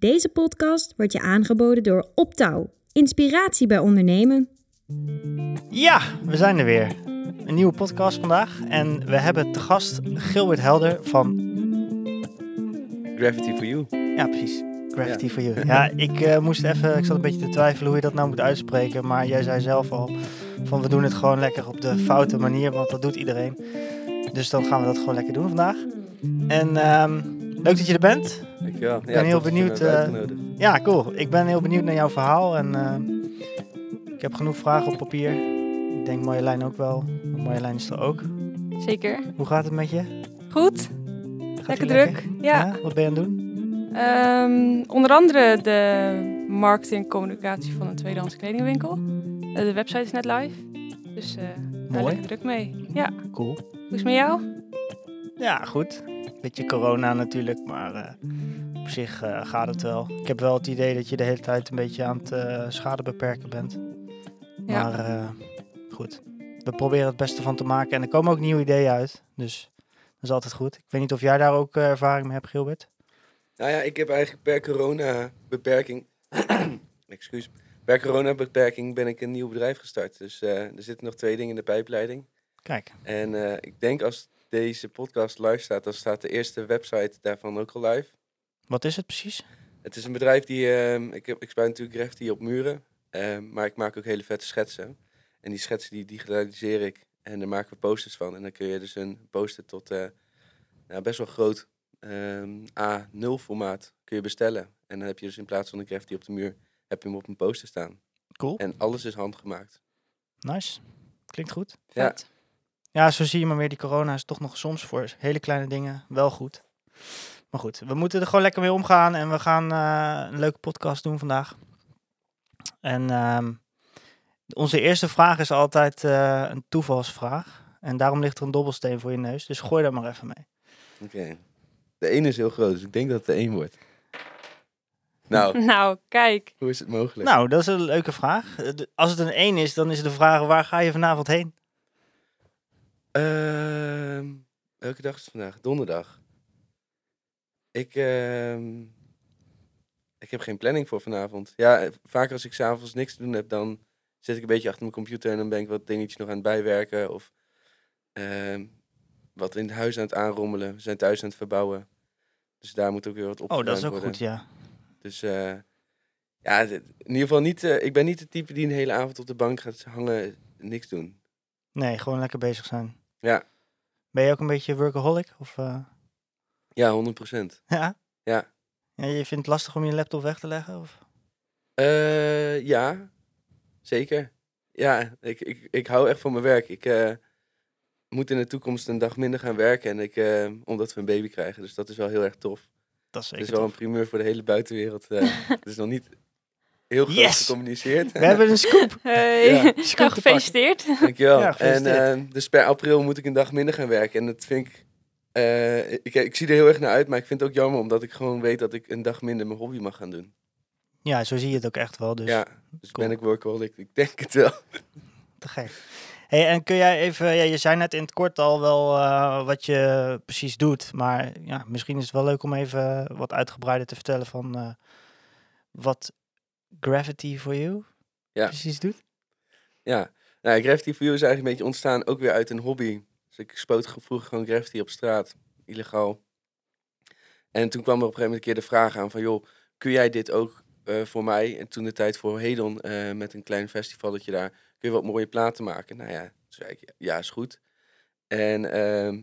Deze podcast wordt je aangeboden door Optouw. Inspiratie bij ondernemen. Ja, we zijn er weer. Een nieuwe podcast vandaag. En we hebben te gast Gilbert Helder van... Gravity for You. Ja, precies. Gravity for You. Ja, ik eh, moest even... Ik zat een beetje te twijfelen hoe je dat nou moet uitspreken. Maar jij zei zelf al van we doen het gewoon lekker op de foute manier. Want dat doet iedereen. Dus dan gaan we dat gewoon lekker doen vandaag. En ehm, leuk dat je er bent. Dankjewel. Ik ben heel benieuwd, eh, Ja, cool. Ik ben heel benieuwd naar jouw verhaal. En eh, ik heb genoeg vragen op papier. Ik denk Marjolein ook wel. Marjolein is er ook. Zeker. Hoe gaat het met je? Goed. Gaat lekker druk. Ja. Wat ben je aan het doen? Ehm, onder andere de marketing en communicatie van een tweedehands kledingwinkel. Eh, de website is net live. Dus eh daar Mooi. lekker druk mee. Ja. Cool. Hoe is het met jou? Ja, goed. Beetje corona natuurlijk, maar eh, op zich eh, gaat het wel. Ik heb wel het idee dat je de hele tijd een beetje aan het eh, schade beperken bent. Ja. Maar eh, goed, we proberen het beste van te maken en er komen ook nieuwe ideeën uit. Dus dat is altijd goed. Ik weet niet of jij daar ook eh, ervaring mee hebt, Gilbert. Nou ja, ik heb eigenlijk per corona-beperking... Excuus. Per corona-beperking ben ik een nieuw bedrijf gestart. Dus eh, er zitten nog twee dingen in de pijpleiding. Kijk, En eh, ik denk als deze podcast live staat, dan staat de eerste website daarvan ook al live. wat is het precies? Het is een bedrijf die... ehm, ik, heb, ik spuit natuurlijk graffiti op muren. ehm, maar ik maak ook hele vette schetsen. En die schetsen die digitaliseer ik. En daar maken we posters van. En dan kun je dus een poster tot eh, nou, best wel groot ehm, A0 formaat kun je bestellen. En dan heb je dus in plaats van een graffiti op de muur, heb je hem op een poster staan. Cool, En alles is handgemaakt. nice. Klinkt goed. Ja. Vet. Ja, zo zie je maar weer, die corona is toch nog soms voor hele kleine dingen wel goed. Maar goed, we moeten er gewoon lekker mee omgaan en we gaan eh, een leuke podcast doen vandaag. En ehm, onze eerste vraag is altijd eh, een toevalsvraag. En daarom ligt er een dobbelsteen voor je neus, dus gooi daar maar even mee. Oké. De ene is heel groot, dus ik denk dat het de één wordt. Nou, Nou, kijk. hoe is het mogelijk? Nou, dat is een leuke vraag. Eh, Als het een 1 is, dan is de vraag waar ga je vanavond heen? Ehm, welke dag is het vandaag? Donderdag. Ik, ehm, ik heb geen planning voor vanavond. Ja, eh, vaak als ik s'avonds niks te doen heb, dan zit ik een beetje achter mijn computer en dan ben ik wat dingetjes nog aan het bijwerken. Of ehm, wat in het huis aan het aanrommelen. We zijn thuis aan het verbouwen. Dus daar moet ook weer wat op. Oh, dat is ook goed, ja. Dus eh, ja, dit- in ieder geval niet. eh, ik ben niet de type die een hele avond op de bank gaat hangen, niks doen. Nee, gewoon lekker bezig zijn. Ja. Ben je ook een beetje workaholic? Of, eh, Ja, 100%. ja? Ja. ja? Je vindt het lastig om je laptop weg te leggen? Of? Eh, ja, zeker. Ja, ik, ik, ik hou echt van mijn werk. Ik eh, moet in de toekomst een dag minder gaan werken. En ik, omdat we een baby krijgen. Dus dat is wel heel erg tof. Dat is zeker is wel een primeur voor de hele buitenwereld. het is nog niet heel groot Yes! gecommuniceerd. We hebben een scoop. Hey. Ja. Nou, Scoop gefeliciteerd. Dankjewel. Ja, en gefeliciteerd. eh, dus per april moet ik een dag minder gaan werken. En dat vind ik, eh, ik... Ik zie er heel erg naar uit. Maar ik vind het ook jammer omdat ik gewoon weet dat ik een dag minder mijn hobby mag gaan doen. Ja, zo zie je het ook echt wel. Dus ja, dus cool. ben ik workaholic? Ik denk het wel. te gek. Hey, en kun jij even, ja, je zei net in het kort al wel eh, wat je precies doet. Maar ja, misschien is het wel leuk om even wat uitgebreider te vertellen van eh, wat Gravity for You Ja. precies doet. Ja, nou, Gravity for You is eigenlijk een beetje ontstaan ook weer uit een hobby. Dus ik spoot ge- vroeger gewoon graffiti op straat, illegaal. En toen kwam er op een gegeven moment een keer de vraag aan van, joh, kun jij dit ook eh, voor mij? En toen de tijd voor Hedon eh, met een klein festivalletje daar, kun je wat mooie platen maken? Nou ja, toen zei ik, ja, is goed. En ehm,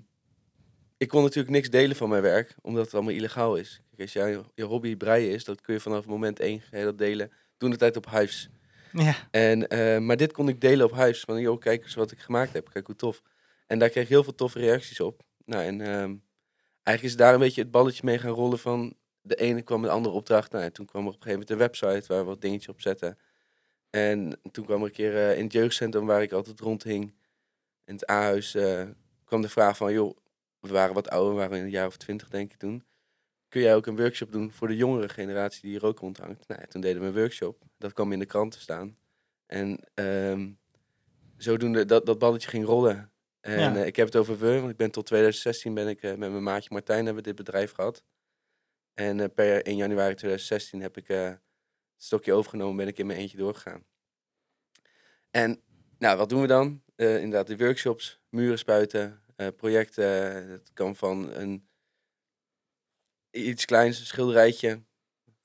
ik kon natuurlijk niks delen van mijn werk, omdat het allemaal illegaal is. Kijk, als jij je hobby breien is, dat kun je vanaf moment één dat delen. Toen de tijd op Hives. Ja, En, eh, maar dit kon ik delen op huis. Van, joh, kijk eens wat ik gemaakt heb. Kijk hoe tof. En daar kreeg ik heel veel toffe reacties op. Nou, en ehm, eigenlijk is daar een beetje het balletje mee gaan rollen van... De ene kwam de andere opdracht. Nou, en toen kwam er op een gegeven moment een website waar we wat dingetjes op zetten. En toen kwam er een keer eh, in het jeugdcentrum waar ik altijd rondhing... In het A-huis eh, kwam de vraag van... joh, we waren wat ouder, we waren een jaar of twintig denk ik toen. Kun jij ook een workshop doen voor de jongere generatie die hier ook rondhangt? Nou, ja, toen deden we een workshop. Dat kwam in de krant te staan. En ehm, zodoende dat, dat balletje ging rollen. En Ja. eh, ik heb het over we, want ik ben tot 2016 ben ik eh, met mijn maatje Martijn hebben we dit bedrijf gehad. En eh, per 1 januari 2016 heb ik het stokje overgenomen, ben ik in mijn eentje doorgegaan. En nou, wat doen we dan? Inderdaad, de workshops, muren spuiten, projecten. Het kan van een iets kleins, een schilderijtje.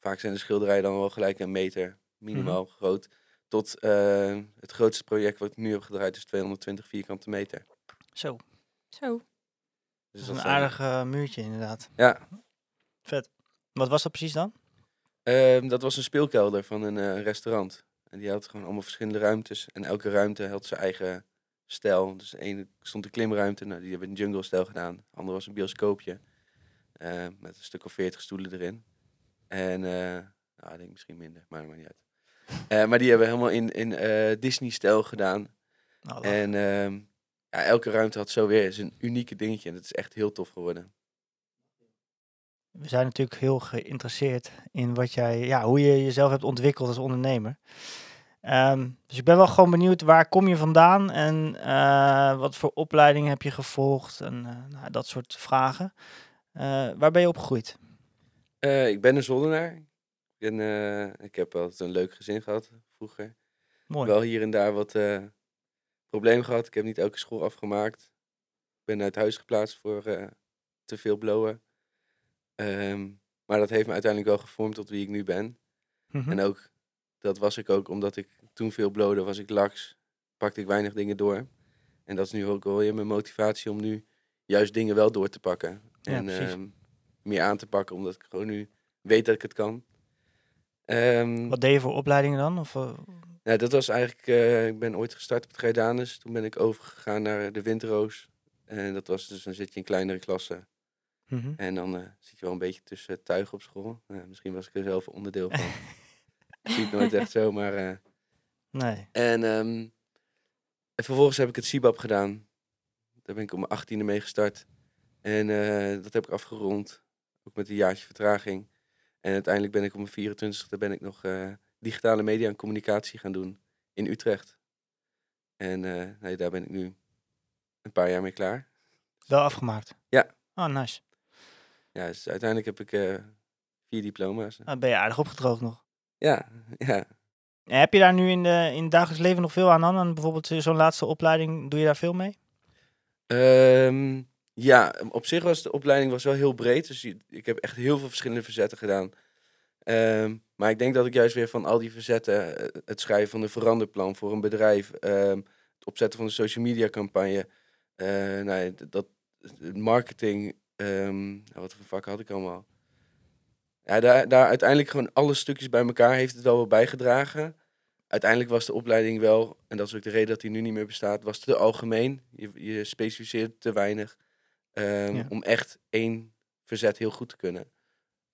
Vaak zijn de schilderijen dan wel gelijk een meter, minimaal groot. Tot eh, het grootste project wat ik nu heb gedraaid is 220 vierkante meter. Zo, Zo. dat Dus is een aardig eh, muurtje inderdaad. Ja, Vet. Wat was dat precies dan? Ehm, dat was een speelkelder van een eh, restaurant. En die had gewoon allemaal verschillende ruimtes. En elke ruimte had zijn eigen stijl. Dus de ene stond een klimruimte. Nou, die hebben een jungle stijl gedaan. De andere was een bioscoopje. eh, met een stuk of veertig stoelen erin. En, eh nou, ik denk misschien minder, maar maakt niet uit. Eh, maar die hebben we helemaal in, in Disney-stijl gedaan. Nou. En ehm, ja, elke ruimte had zo weer zijn unieke dingetje. En dat is echt heel tof geworden. We zijn natuurlijk heel geïnteresseerd in wat jij, ja, hoe je jezelf hebt ontwikkeld als ondernemer. Ehm, dus ik ben wel gewoon benieuwd, waar kom je vandaan en eh, wat voor opleiding heb je gevolgd en eh, nou, dat soort vragen. Eh, waar ben je opgegroeid? Ik ben een Zoldenaar. Ik, ben, ik heb altijd een leuk gezin gehad vroeger. Mooi. Wel hier en daar wat problemen gehad. Ik heb niet elke school afgemaakt. Ik ben uit huis geplaatst voor te veel blowen. Ehm, maar dat heeft me uiteindelijk wel gevormd tot wie ik nu ben. Mhm. En ook, dat was ik ook omdat ik toen veel blode, was ik laks. Pakte ik weinig dingen door. En dat is nu ook wel weer mijn motivatie om nu juist dingen wel door te pakken. Ja, en ehm, meer aan te pakken, omdat ik gewoon nu weet dat ik het kan. Ehm, Wat deed je voor opleidingen dan? Of, eh, nou, dat was eigenlijk, eh, ik ben ooit gestart op het Grijdanus. Toen ben ik overgegaan naar de Winterroos. En dat was dus, dan zit je in kleinere klassen. mhm. En dan eh, zit je wel een beetje tussen tuigen op school. Misschien was ik er zelf onderdeel van. ik zie het nooit echt zo, maar... eh, Nee. en, ehm, en vervolgens heb ik het CIBAP gedaan. Daar ben ik op mijn achttiende mee gestart. En eh, dat heb ik afgerond. Ook met een jaartje vertraging. En uiteindelijk ben ik op mijn 24e ben ik nog eh, digitale media en communicatie gaan doen in Utrecht. En nee, daar ben ik nu een paar jaar mee klaar. Wel afgemaakt? Ja. Oh, nice. Ja, dus uiteindelijk heb ik vier diploma's. Nou, ben je aardig opgedroogd nog. Ja, ja. En heb je daar nu in, de, in het dagelijks leven nog veel aan dan? En bijvoorbeeld eh, zo'n laatste opleiding, doe je daar veel mee? Ehm, ja, op zich was de opleiding was wel heel breed. Dus ik heb echt heel veel verschillende verzetten gedaan. Ehm, maar ik denk dat ik juist weer van al die verzetten, eh, het schrijven van een veranderplan voor een bedrijf, ehm, het opzetten van een social media campagne, nou ja, d- dat, marketing, nou, wat voor vakken had ik allemaal? Ja, daar, daar uiteindelijk gewoon alle stukjes bij elkaar heeft het wel wel bijgedragen. Uiteindelijk was de opleiding wel, en dat is ook de reden dat die nu niet meer bestaat, was te algemeen. Je, je specificeert te weinig ehm, Ja. om echt één verzet heel goed te kunnen.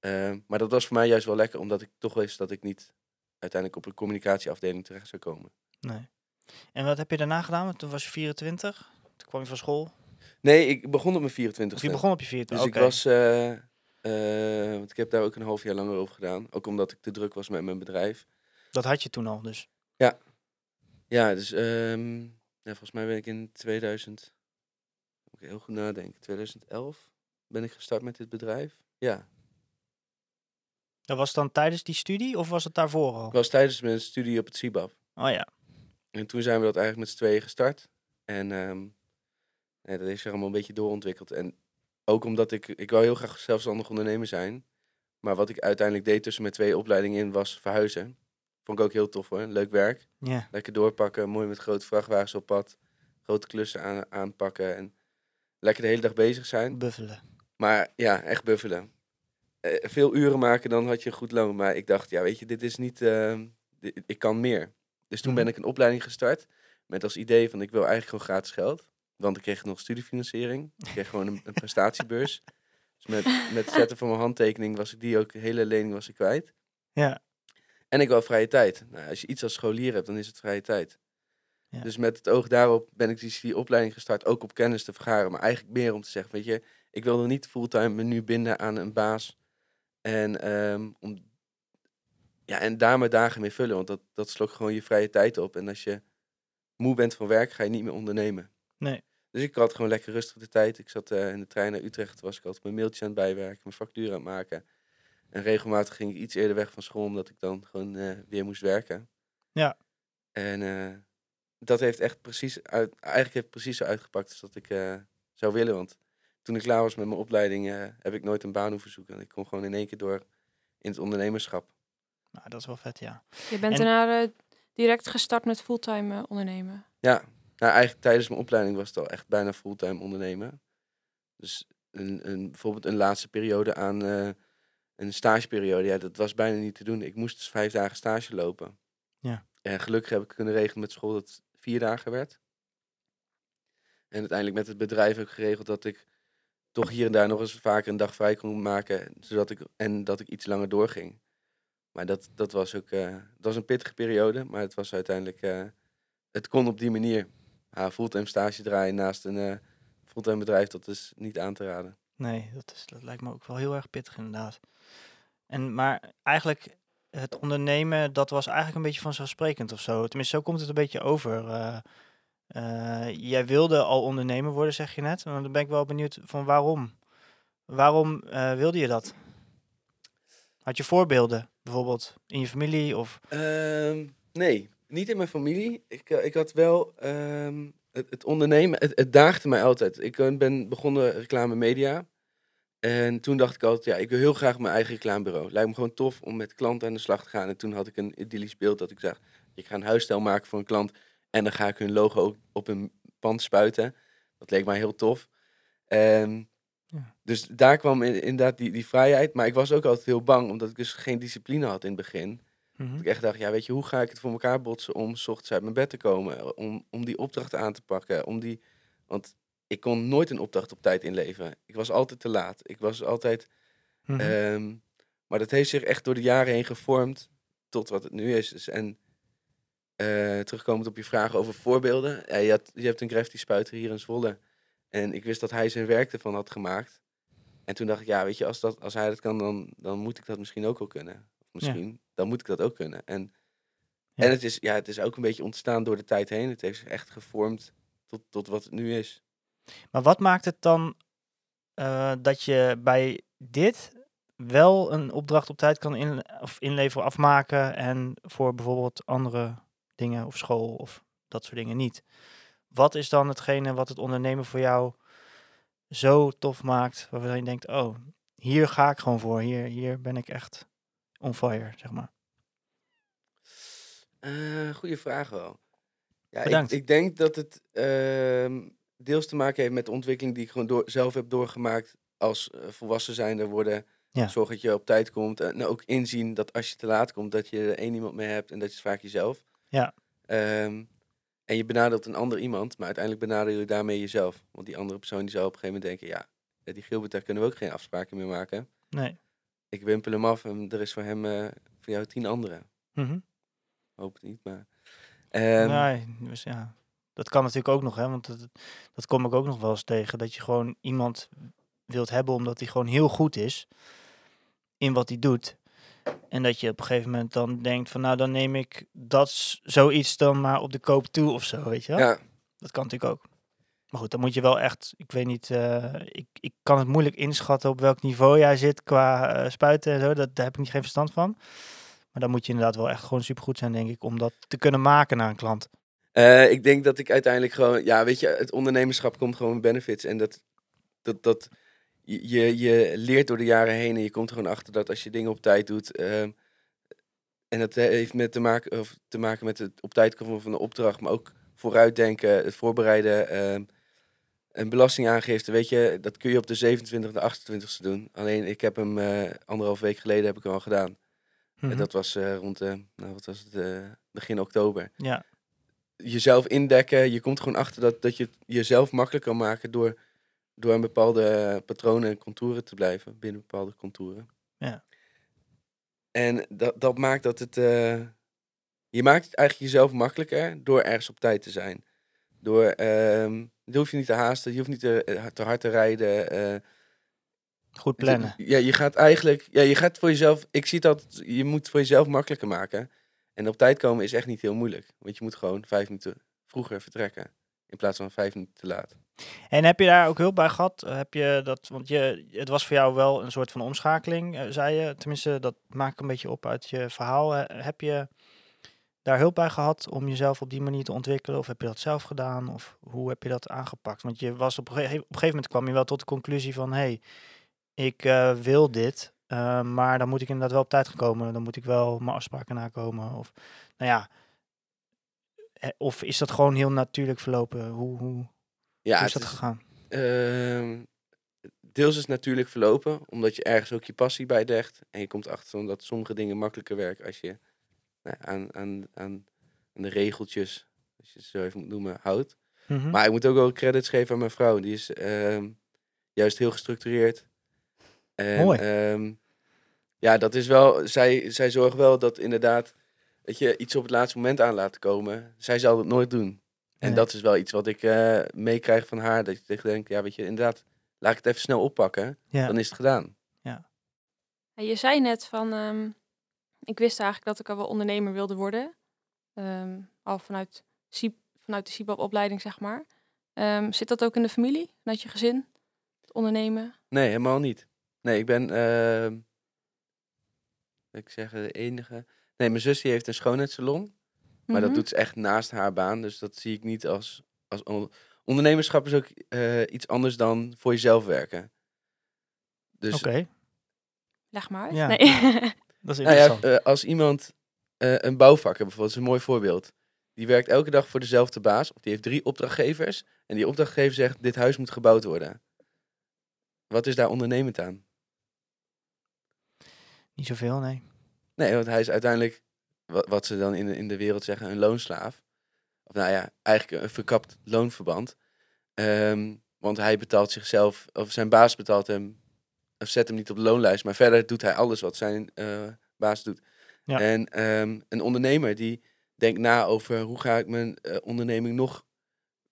Ehm, maar dat was voor mij juist wel lekker, omdat ik toch wist dat ik niet uiteindelijk op een communicatieafdeling terecht zou komen. Nee. En wat heb je daarna gedaan? Want toen was je 24. Toen kwam je van school. Nee, ik begon op mijn 24 Of je begon op je 24. Dus ik was, eh, eh, want ik heb daar ook een half jaar langer over gedaan. Ook omdat ik te druk was met mijn bedrijf. Dat had je toen al, dus. Ja, dus ehm, ja, volgens mij ben ik in 2000, moet ik heel goed nadenken, 2011 ben ik gestart met dit bedrijf. Ja, Dat was dan tijdens die studie of was het daarvoor al? ik was tijdens mijn studie op het CIBAP. Oh ja. En toen zijn we dat eigenlijk met z'n tweeën gestart. En ehm, ja, dat heeft zich allemaal een beetje doorontwikkeld. En ook omdat ik, ik wou heel graag zelfstandig ondernemer zijn. Maar wat ik uiteindelijk deed tussen mijn twee opleidingen in was verhuizen. Vond ik ook heel tof hoor, leuk werk. Lekker doorpakken, mooi met grote vrachtwagens op pad. Grote klussen aan, aanpakken en lekker de hele dag bezig zijn. Buffelen. Maar ja, echt buffelen. Eh, veel uren maken, dan had je een goed loon. Maar ik dacht, ja weet je, dit is niet... ehm, dit- ik kan meer. Dus toen ben Mhm. ik een opleiding gestart. Met als idee van, ik wil eigenlijk gewoon gratis geld. Want ik kreeg nog studiefinanciering. Ik kreeg gewoon een, een prestatiebeurs. Dus met, met het zetten van mijn handtekening was ik die ook, de hele lening was ik kwijt. Ja. En ik wou vrije tijd. Nou, als je iets als scholier hebt, dan is het vrije tijd. Ja. Dus met het oog daarop ben ik dus die opleiding gestart, ook op kennis te vergaren. Maar eigenlijk meer om te zeggen, weet je, ik wil er niet fulltime me nu binden aan een baas. En, ehm, om, ja, en daar mijn dagen mee vullen, want dat, dat slokt gewoon je vrije tijd op. En als je moe bent van werk, ga je niet meer ondernemen. Nee. Dus ik had gewoon lekker rustig de tijd. Ik zat eh, in de trein naar Utrecht, was ik altijd mijn mailtjes aan het bijwerken, mijn factuur aan het maken. En regelmatig ging ik iets eerder weg van school, omdat ik dan gewoon eh, weer moest werken. Ja. En eh, dat heeft echt precies, uit, eigenlijk heeft het precies zo uitgepakt als dat ik eh, zou willen. Want toen ik klaar was met mijn opleiding, eh, heb ik nooit een baan hoeven zoeken. Ik kon gewoon in één keer door in het ondernemerschap. Nou, dat is wel vet, ja. Je bent En- daarna direct gestart met fulltime ondernemen. Ja, nou, eigenlijk tijdens mijn opleiding was het al echt bijna fulltime ondernemen. Dus een, een, bijvoorbeeld een laatste periode aan eh, een stageperiode, ja, dat was bijna niet te doen. Ik moest dus vijf dagen stage lopen. Ja. En gelukkig heb ik kunnen regelen met school dat het vier dagen werd. En uiteindelijk met het bedrijf ook geregeld dat ik toch hier en daar nog eens vaker een dag vrij kon maken. Zodat ik, en dat ik iets langer doorging. Maar dat, dat was ook eh, dat was een pittige periode, maar het was uiteindelijk... eh, het kon op die manier. Ja, fulltime stage draaien naast een eh, fulltime bedrijf, dat is niet aan te raden. Nee, dat, is, dat lijkt me ook wel heel erg pittig inderdaad. En, maar eigenlijk, het ondernemen, dat was eigenlijk een beetje vanzelfsprekend of zo. Tenminste, zo komt het een beetje over. eh. Eh, jij wilde al ondernemer worden, zeg je net. Maar dan ben ik wel benieuwd van waarom. Waarom wilde je dat? Had je voorbeelden, bijvoorbeeld in je familie of... Ehm, nee, niet in mijn familie. Ik, eh, ik had wel ehm, het, het ondernemen, het, het daagde mij altijd. Ik eh, ben begonnen reclame media. En toen dacht ik altijd, ja, ik wil heel graag mijn eigen reclamebureau. Lijkt me gewoon tof om met klanten aan de slag te gaan. En toen had ik een idyllisch beeld dat ik zag, ik ga een huisstijl maken voor een klant. En dan ga ik hun logo op hun pand spuiten. Dat leek mij heel tof. Ja. Dus daar kwam in- inderdaad die, die vrijheid. Maar ik was ook altijd heel bang, omdat ik dus geen discipline had in het begin. Mhm. Dat ik echt dacht, ja, weet je, hoe ga ik het voor elkaar botsen om s ochtends uit mijn bed te komen? Om, om die opdracht aan te pakken. Om die, want ik kon nooit een opdracht op tijd inleveren. Ik was altijd te laat. Ik was altijd... Mhm. ehm, maar dat heeft zich echt door de jaren heen gevormd tot wat het nu is. Dus en eh, terugkomend op je vraag over voorbeelden. Ja, je, had, je hebt een Grefty spuiter hier in Zwolle. En ik wist dat hij zijn werk ervan had gemaakt. En toen dacht ik, ja, weet je, als, dat, als hij dat kan, dan, dan moet ik dat misschien ook wel kunnen. Of misschien, dan moet ik dat ook kunnen. En, Ja. en het, is, ja, het is ook een beetje ontstaan door de tijd heen. Het heeft zich echt gevormd tot, tot wat het nu is. Maar wat maakt het dan eh, dat je bij dit wel een opdracht op tijd kan in, of inleveren, afmaken en voor bijvoorbeeld andere dingen of school of dat soort dingen niet? Wat is dan hetgene wat het ondernemen voor jou zo tof maakt, waarvan je denkt, oh, hier ga ik gewoon voor, hier, hier ben ik echt on fire, zeg maar. Eh goeie vraag wel. Ja, ik, Bedankt. ik denk dat het ehm, deels te maken heeft met de ontwikkeling die ik gewoon door, zelf heb doorgemaakt als eh, volwassen zijnde worden. Ja. Zorg dat je op tijd komt. En ook inzien dat als je te laat komt, dat je er één iemand mee hebt en dat is vaak jezelf. Ja. Ehm, en je benadeelt een ander iemand, maar uiteindelijk benadeel je daarmee jezelf. Want die andere persoon die zou op een gegeven moment denken, ja, eh, die Gilbert, daar kunnen we ook geen afspraken meer maken. Nee. Ik wimpel hem af en er is voor hem, eh, voor jou tien anderen. Mhm. Hoop het niet, maar... ehm, nee, dus ja, dat kan natuurlijk ook nog, hè, want dat, dat kom ik ook nog wel eens tegen, dat je gewoon iemand wilt hebben omdat hij gewoon heel goed is in wat hij doet. En dat je op een gegeven moment dan denkt van, nou dan neem ik dat zoiets dan maar op de koop toe of zo, weet je wel? ja, Dat kan natuurlijk ook. Maar goed, dan moet je wel echt, ik weet niet, eh, ik, ik kan het moeilijk inschatten op welk niveau jij zit qua eh, spuiten en zo. Dat, daar heb ik niet geen verstand van. Maar dan moet je inderdaad wel echt gewoon supergoed zijn, denk ik, om dat te kunnen maken naar een klant. Eh, ik denk dat ik uiteindelijk gewoon, ja, weet je, het ondernemerschap komt gewoon met benefits. En dat, dat, dat je, je, leert door de jaren heen en je komt gewoon achter dat als je dingen op tijd doet. ehm, en dat heeft met te, maken, of te maken met het op tijd komen van de opdracht, maar ook vooruitdenken, het voorbereiden. ehm, een belastingaangifte, weet je, dat kun je op de 27e, de 28e doen. Alleen ik heb hem eh, anderhalf week geleden heb ik hem al gedaan. En Mhm. dat was eh, rond, eh, nou, wat was het, begin oktober Ja, jezelf indekken. Je komt gewoon achter dat, dat je het jezelf makkelijk kan maken door, door aan bepaalde patronen en contouren te blijven. Binnen bepaalde contouren. Ja. En dat, dat maakt dat het... je maakt het eigenlijk jezelf makkelijker door ergens op tijd te zijn. Door, ehm je hoeft je niet te haasten, je hoeft niet te, te hard te rijden. eh, goed plannen. ja, je gaat eigenlijk, ja, je gaat voor jezelf, ik zie dat, je moet voor jezelf makkelijker maken. En op tijd komen is echt niet heel moeilijk. Want je moet gewoon vijf minuten vroeger vertrekken. In plaats van vijf minuten te laat. En heb je daar ook hulp bij gehad? Heb je dat, want je, het was voor jou wel een soort van omschakeling, eh, zei je. Tenminste, dat maak ik een beetje op uit je verhaal. Eh, Heb je daar hulp bij gehad om jezelf op die manier te ontwikkelen? Of heb je dat zelf gedaan? Of hoe heb je dat aangepakt? Want je was op, een gege- op een gegeven moment kwam je wel tot de conclusie van... hé, hey, ik eh, wil dit, eh, maar dan moet ik inderdaad wel op tijd komen. Dan moet ik wel mijn afspraken nakomen. Of, nou ja, eh, of is dat gewoon heel natuurlijk verlopen? Hoe, hoe, Ja, hoe is dat is, gegaan? ehm, deels is het natuurlijk verlopen, omdat je ergens ook je passie bij legt. En je komt achter dat sommige dingen makkelijker werken als je aan, aan, aan, aan de regeltjes, als je het zo even moet noemen, houdt. Mhm. Maar ik moet ook wel credits geven aan mijn vrouw. Die is ehm, juist heel gestructureerd. En, Mooi. ehm, ja, dat is wel. Zij, zij zorgt wel dat inderdaad. Dat je iets op het laatste moment aan laat komen. Zij zal het nooit doen. En Nee. dat is wel iets wat ik eh, meekrijg van haar. Dat je tegen denkt, ja, weet je, inderdaad, laat ik het even snel oppakken. ja. Dan is het gedaan. Ja, je zei net van, ehm, ik wist eigenlijk dat ik al wel ondernemer wilde worden. Ehm, al vanuit, vanuit de CIPAP-opleiding, zeg maar. Ehm, zit dat ook in de familie, vanuit je gezin, het ondernemen? Nee, helemaal niet. Nee, ik ben, ehm wil ik zeggen, de enige. Nee, mijn zus die heeft een schoonheidssalon. Maar dat Mhm. doet ze echt naast haar baan. Dus dat zie ik niet als. als on- Ondernemerschap is ook eh, iets anders dan voor jezelf werken. Dus Oké, Leg maar uit. Ja. Nee. dat is nou ja, eh, als iemand eh, een bouwvakker bijvoorbeeld, is een mooi voorbeeld. Die werkt elke dag voor dezelfde baas. Of die heeft drie opdrachtgevers. En die opdrachtgever zegt: Dit huis moet gebouwd worden. Wat is daar ondernemend aan? Niet zoveel, nee. Nee, want hij is uiteindelijk, wat, wat ze dan in de, in de wereld zeggen, een loonslaaf. Of nou ja, eigenlijk een verkapt loonverband. Ehm, want hij betaalt zichzelf, of zijn baas betaalt hem, of zet hem niet op de loonlijst. Maar verder doet hij alles wat zijn eh, baas doet. Ja. En ehm, een ondernemer die denkt na over hoe ga ik mijn eh, onderneming nog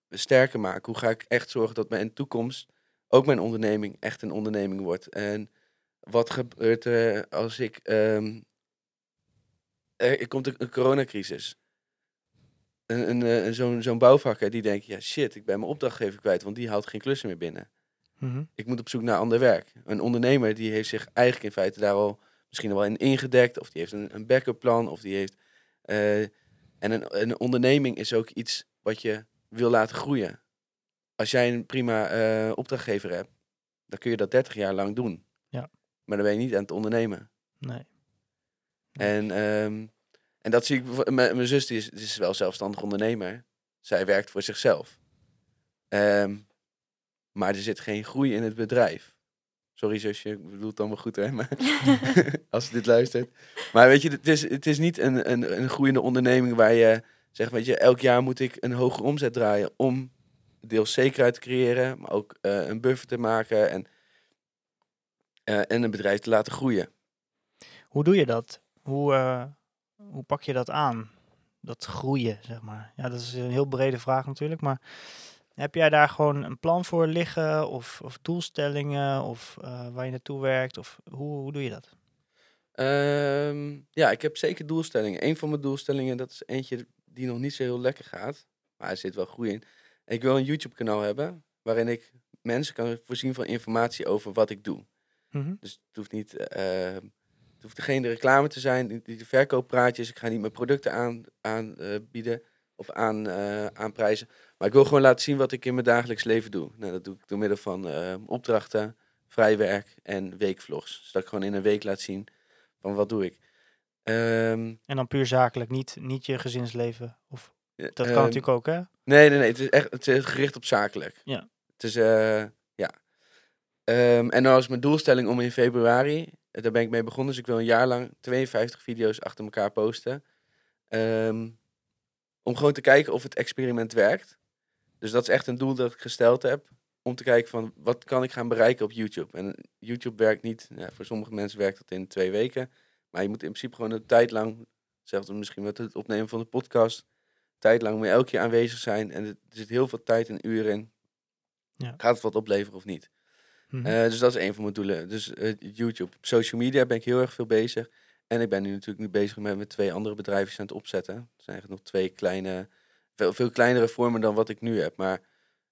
sterker maken. Hoe ga ik echt zorgen dat mijn in de toekomst ook mijn onderneming echt een onderneming wordt. En wat gebeurt er als ik ehm, er, er komt een, een coronacrisis. Een, een, eh, zo'n, zo'n bouwvakker die denkt, ja shit, ik ben mijn opdrachtgever kwijt, want die haalt geen klussen meer binnen. Mhm. Ik moet op zoek naar ander werk. Een ondernemer die heeft zich eigenlijk in feite daar al misschien wel in ingedekt, of die heeft een, een backup plan, of die heeft... eh, en een, een onderneming is ook iets wat je wil laten groeien. Als jij een prima eh, opdrachtgever hebt, dan kun je dat 30 jaar lang doen. Ja. Maar dan ben je niet aan het ondernemen. Nee. En, ehm, en dat zie ik. Mijn zus die is, die is wel zelfstandig ondernemer. Zij werkt voor zichzelf. Ehm, maar er zit geen groei in het bedrijf. Sorry zusje, ik bedoel het allemaal goed hè. Maar als ze dit luistert. Maar weet je, het is, het is niet een, een, een groeiende onderneming waar je zegt, weet je, elk jaar moet ik een hogere omzet draaien om deels zekerheid te creëren, maar ook eh, een buffer te maken en, eh, en een bedrijf te laten groeien. Hoe doe je dat? Hoe, eh, hoe pak je dat aan? Dat groeien, zeg maar. Ja, dat is een heel brede vraag natuurlijk, maar heb jij daar gewoon een plan voor liggen of, of doelstellingen of eh, waar je naartoe werkt? Of hoe, hoe doe je dat? Ehm, ja, ik heb zeker doelstellingen. Een van mijn doelstellingen, dat is eentje die nog niet zo heel lekker gaat. Maar er zit wel groei in. Ik wil een YouTube-kanaal hebben waarin ik mensen kan voorzien van informatie over wat ik doe. Mhm. Dus het hoeft niet, eh, het hoeft geen reclame te zijn, niet de verkooppraatjes. Ik ga niet mijn producten aanbieden aan, bieden of aan, eh, aanprijzen. Maar ik wil gewoon laten zien wat ik in mijn dagelijks leven doe. Nou, dat doe ik door middel van eh, opdrachten, vrijwerk en weekvlogs. Zodat ik gewoon in een week laat zien van wat doe ik. Ehm, En dan puur zakelijk, niet, niet je gezinsleven. Of, dat kan ehm, natuurlijk ook, hè? Nee, nee, nee. Het is echt het is gericht op zakelijk. Ja. Het is, eh, ja. Ehm, en nou was mijn doelstelling om in februari, eh, daar ben ik mee begonnen, dus ik wil een jaar lang 52 video's achter elkaar posten. Om gewoon te kijken of het experiment werkt. Dus dat is echt een doel dat ik gesteld heb. Om te kijken van wat kan ik gaan bereiken op YouTube. En YouTube werkt niet, ja, voor sommige mensen werkt dat in twee weken. Maar je moet in principe gewoon een tijd lang, hetzelfde misschien met het opnemen van de podcast, tijd lang moet elke keer aanwezig zijn. En er zit heel veel tijd en uren in. Ja. Gaat het wat opleveren of niet? Mhm. Eh, dus dat is een van mijn doelen. Dus eh, YouTube. Op social media ben ik heel erg veel bezig. En ik ben nu natuurlijk nu bezig met, met twee andere bedrijven aan het opzetten. Het zijn eigenlijk nog twee kleine, veel, veel kleinere vormen dan wat ik nu heb. Maar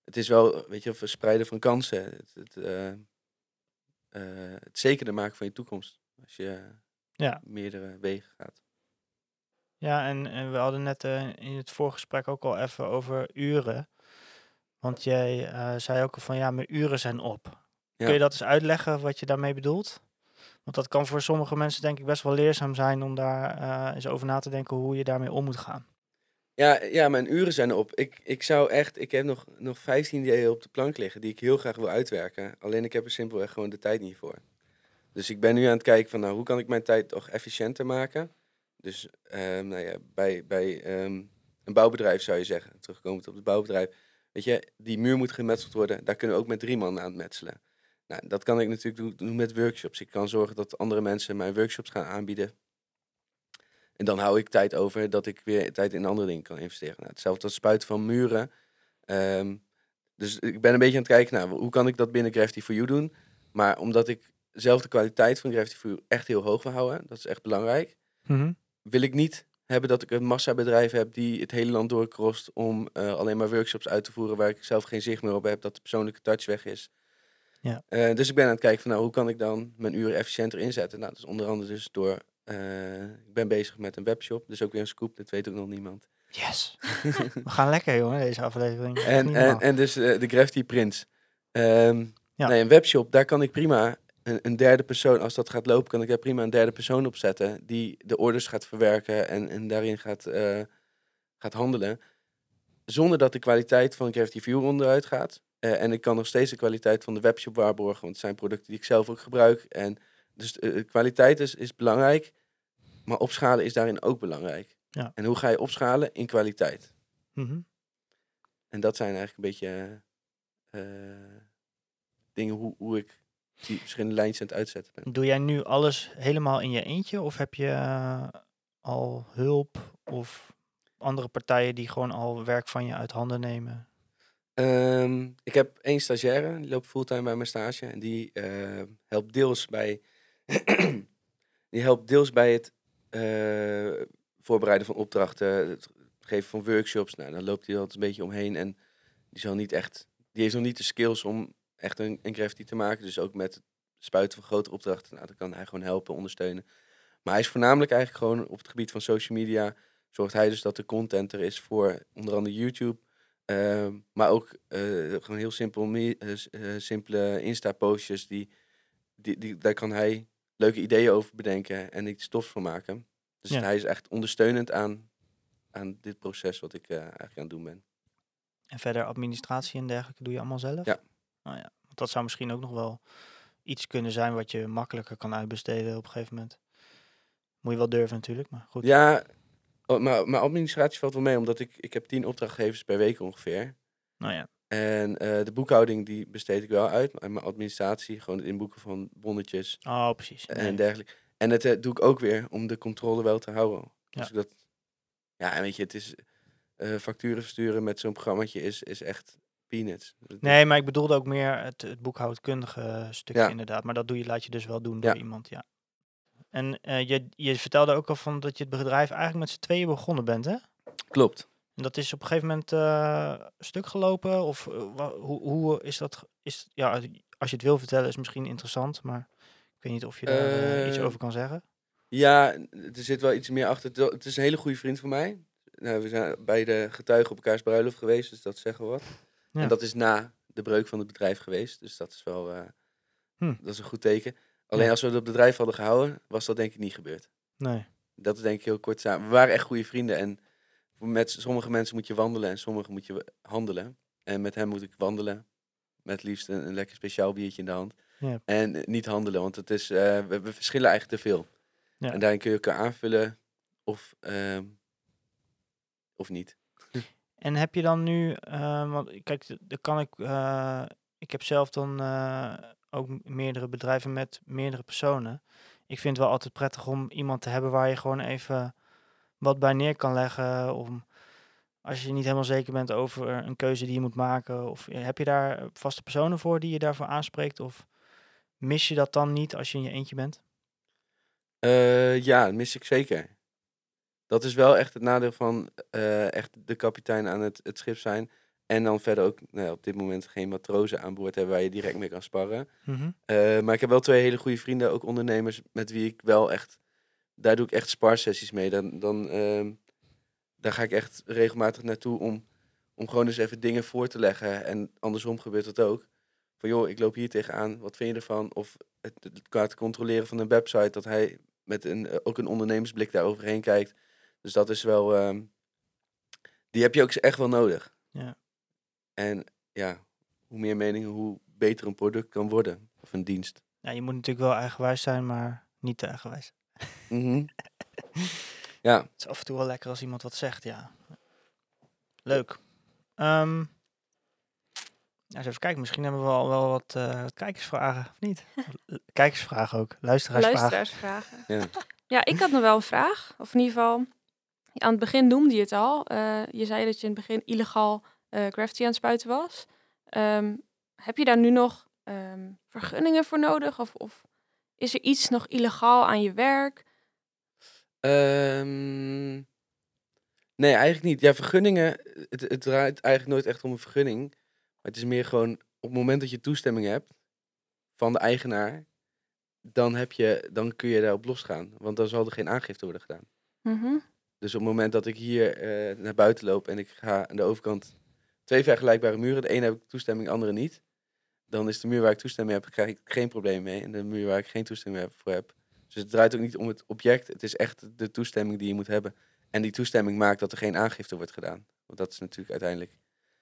het is wel, weet je, verspreiden van kansen. Het, het, eh, eh, het zekerder maken van je toekomst. Als je Ja. meerdere wegen gaat. Ja, en, en we hadden net eh, in het voorgesprek ook al even over uren. Want jij zei ook al van ja, mijn uren zijn op. Ja. Kun je dat eens uitleggen wat je daarmee bedoelt? Want dat kan voor sommige mensen denk ik best wel leerzaam zijn om daar eens over na te denken hoe je daarmee om moet gaan. Ja, ja, mijn uren zijn op. Ik, ik zou echt, ik heb nog, nog 15 ideeën op de plank liggen die ik heel graag wil uitwerken. Alleen ik heb er simpelweg gewoon de tijd niet voor. Dus ik ben nu aan het kijken van, nou, hoe kan ik mijn tijd toch efficiënter maken? Dus, ehm, nou ja, bij, bij ehm, een bouwbedrijf zou je zeggen, terugkomend op het bouwbedrijf. Weet je, die muur moet gemetseld worden. Daar kunnen we ook met drie man aan het metselen. Nou, dat kan ik natuurlijk doen met workshops. Ik kan zorgen dat andere mensen mijn workshops gaan aanbieden. En dan hou ik tijd over dat ik weer tijd in andere dingen kan investeren. Nou, hetzelfde als spuiten van muren. Ehm, dus ik ben een beetje aan het kijken naar hoe kan ik dat binnen Gravity for You doen. Maar omdat ik zelf de kwaliteit van Gravity for You echt heel hoog wil houden, dat is echt belangrijk, wil ik niet hebben dat ik een massabedrijf heb die het hele land doorkrost om eh, alleen maar workshops uit te voeren waar ik zelf geen zicht meer op heb, dat de persoonlijke touch weg is. Ja. Eh, dus ik ben aan het kijken van nou, hoe kan ik dan mijn uren efficiënter inzetten? Nou, dat is onder andere dus door, eh, ik ben bezig met een webshop, dus ook weer een scoop, dat weet ook nog niemand. Yes. we gaan lekker jongen, deze aflevering. En, en, dus eh, de Gravity Prints. Ehm, Ja. nee, een webshop, daar kan ik prima een, een derde persoon, als dat gaat lopen, kan ik daar prima een derde persoon op zetten. Die de orders gaat verwerken en, en daarin gaat, eh, gaat handelen. Zonder dat de kwaliteit van Gravity View onderuit gaat. En ik kan nog steeds de kwaliteit van de webshop waarborgen, want het zijn producten die ik zelf ook gebruik. En dus eh, kwaliteit is, is belangrijk, maar opschalen is daarin ook belangrijk. Ja. En hoe ga je opschalen? In kwaliteit. Mhm. En dat zijn eigenlijk een beetje eh, dingen hoe, hoe ik die verschillende lijntjes aan het uitzetten ben. Doe jij nu alles helemaal in je eentje of heb je eh, al hulp of andere partijen die gewoon al werk van je uit handen nemen? Ehm, ik heb één stagiaire, die loopt fulltime bij mijn stage. En die eh, helpt deels bij, die helpt deels bij het eh, voorbereiden van opdrachten, het geven van workshops. Nou, dan loopt hij altijd een beetje omheen. En die, zal niet echt, die heeft nog niet de skills om echt een, een te maken. Dus ook met het spuiten van grote opdrachten, nou, dan kan hij gewoon helpen, ondersteunen. Maar hij is voornamelijk eigenlijk gewoon op het gebied van social media. Zorgt hij dus dat de content er is voor onder andere YouTube. Ehm, maar ook eh, gewoon heel simpel, eh, simpele Insta-postjes. Die, die, die, daar kan hij leuke ideeën over bedenken en iets tofs van maken. Dus Ja. hij is echt ondersteunend aan, aan dit proces wat ik eh, eigenlijk aan het doen ben. En verder administratie en dergelijke doe je allemaal zelf? Ja. Nou ja, want dat zou misschien ook nog wel iets kunnen zijn wat je makkelijker kan uitbesteden op een gegeven moment. Moet je wel durven natuurlijk, maar goed. Ja, oh, maar, maar administratie valt wel mee, omdat ik, ik heb tien opdrachtgevers per week ongeveer. Nou ja, En eh, de boekhouding die besteed ik wel uit. Maar mijn administratie, gewoon het inboeken van bonnetjes oh precies. Nee. en dergelijke. En dat eh, doe ik ook weer om de controle wel te houden. Ja. Dus dat, ja, en weet je, het is eh, facturen versturen met zo'n programmaatje is, is echt peanuts. Nee, maar ik bedoelde ook meer het, het boekhoudkundige stukje Ja. inderdaad. Maar dat doe je, laat je dus wel doen door Ja. iemand, ja. En je, je vertelde ook al van dat je het bedrijf eigenlijk met z'n tweeën begonnen bent, hè? Klopt. En dat is op een gegeven moment eh, stuk gelopen? Of eh, hoe, hoe is dat? Is, ja, als je het wil vertellen is misschien interessant, maar ik weet niet of je daar eh, iets over kan zeggen. Ja, er zit wel iets meer achter. Het- is een hele goede vriend van mij. Nou, we zijn bij de getuigen op elkaars bruiloft geweest, dus dat zeggen we wat. Ja. En dat is na de breuk van het bedrijf geweest, dus dat is wel Hm. dat is een goed teken. Alleen Ja. als we het bedrijf hadden gehouden, was dat denk ik niet gebeurd. Nee. Dat is denk ik heel kort samen. We waren echt goede vrienden en met sommige mensen moet je wandelen en sommige moet je handelen. En met hem moet ik wandelen, met liefst een, een lekker speciaal biertje in de hand. Ja. En eh, niet handelen, want het is, eh, we, we verschillen eigenlijk te veel. Ja. En daarin kun je elkaar aanvullen of, ehm, of niet. En heb je dan nu, eh, want kijk, dan kan ik, eh, ik heb zelf dan ook meerdere bedrijven met meerdere personen. Ik vind het wel altijd prettig om iemand te hebben waar je gewoon even wat bij neer kan leggen. Om, als je niet helemaal zeker bent over een keuze die je moet maken. Of eh, heb je daar vaste personen voor die je daarvoor aanspreekt? Of mis je dat dan niet als je in je eentje bent? Eh, ja, dat mis ik zeker. Dat is wel echt het nadeel van eh, echt de kapitein aan het, het schip zijn. En dan verder ook nou op dit moment geen matrozen aan boord hebben waar je direct mee kan sparren. Mhm. Maar ik heb wel twee hele goede vrienden, ook ondernemers, met wie ik wel echt... Daar doe ik echt sparsessies mee. Dan, dan, ehm, daar ga ik echt regelmatig naartoe om, om gewoon eens even dingen voor te leggen. En andersom gebeurt dat ook. Van joh, ik loop hier tegenaan, wat vind je ervan? Of het, het, qua het controleren van een website, dat hij met een, eh, ook een ondernemersblik daar overheen kijkt. Dus dat is wel... ehm, die heb je ook echt wel nodig. Ja. En ja, hoe meer meningen, hoe beter een product kan worden. Of een dienst. Ja, je moet natuurlijk wel eigenwijs zijn, maar niet te eigenwijs. Mhm. ja, Het is af en toe wel lekker als iemand wat zegt, ja. Leuk. Ehm ja, eens even kijken, misschien hebben we al wel wat, eh, wat kijkersvragen, of niet? Kijkersvragen ook, luisteraarsvragen. Luisteraarsvragen. Ja. Ja, ik had nog wel een vraag. Of in ieder geval, aan het begin noemde je het al. Eh, je zei dat je in het begin illegaal eh graffiti aan het spuiten was. Ehm, heb je daar nu nog ehm, vergunningen voor nodig? Of, of is er iets nog illegaal aan je werk? Ehm, nee, eigenlijk niet. Ja, vergunningen, het, het draait eigenlijk nooit echt om een vergunning. Maar het is meer gewoon, op het moment dat je toestemming hebt van de eigenaar, dan, heb je, dan kun je daarop losgaan. Want dan zal er geen aangifte worden gedaan. Mhm. Dus op het moment dat ik hier eh, naar buiten loop en ik ga aan de overkant twee vergelijkbare muren, de ene heb ik toestemming, de andere niet. Dan is de muur waar ik toestemming heb, krijg ik geen probleem mee. En de muur waar ik geen toestemming heb, voor heb. Dus het draait ook niet om het object, het is echt de toestemming die je moet hebben. En die toestemming maakt dat er geen aangifte wordt gedaan. Want dat is natuurlijk uiteindelijk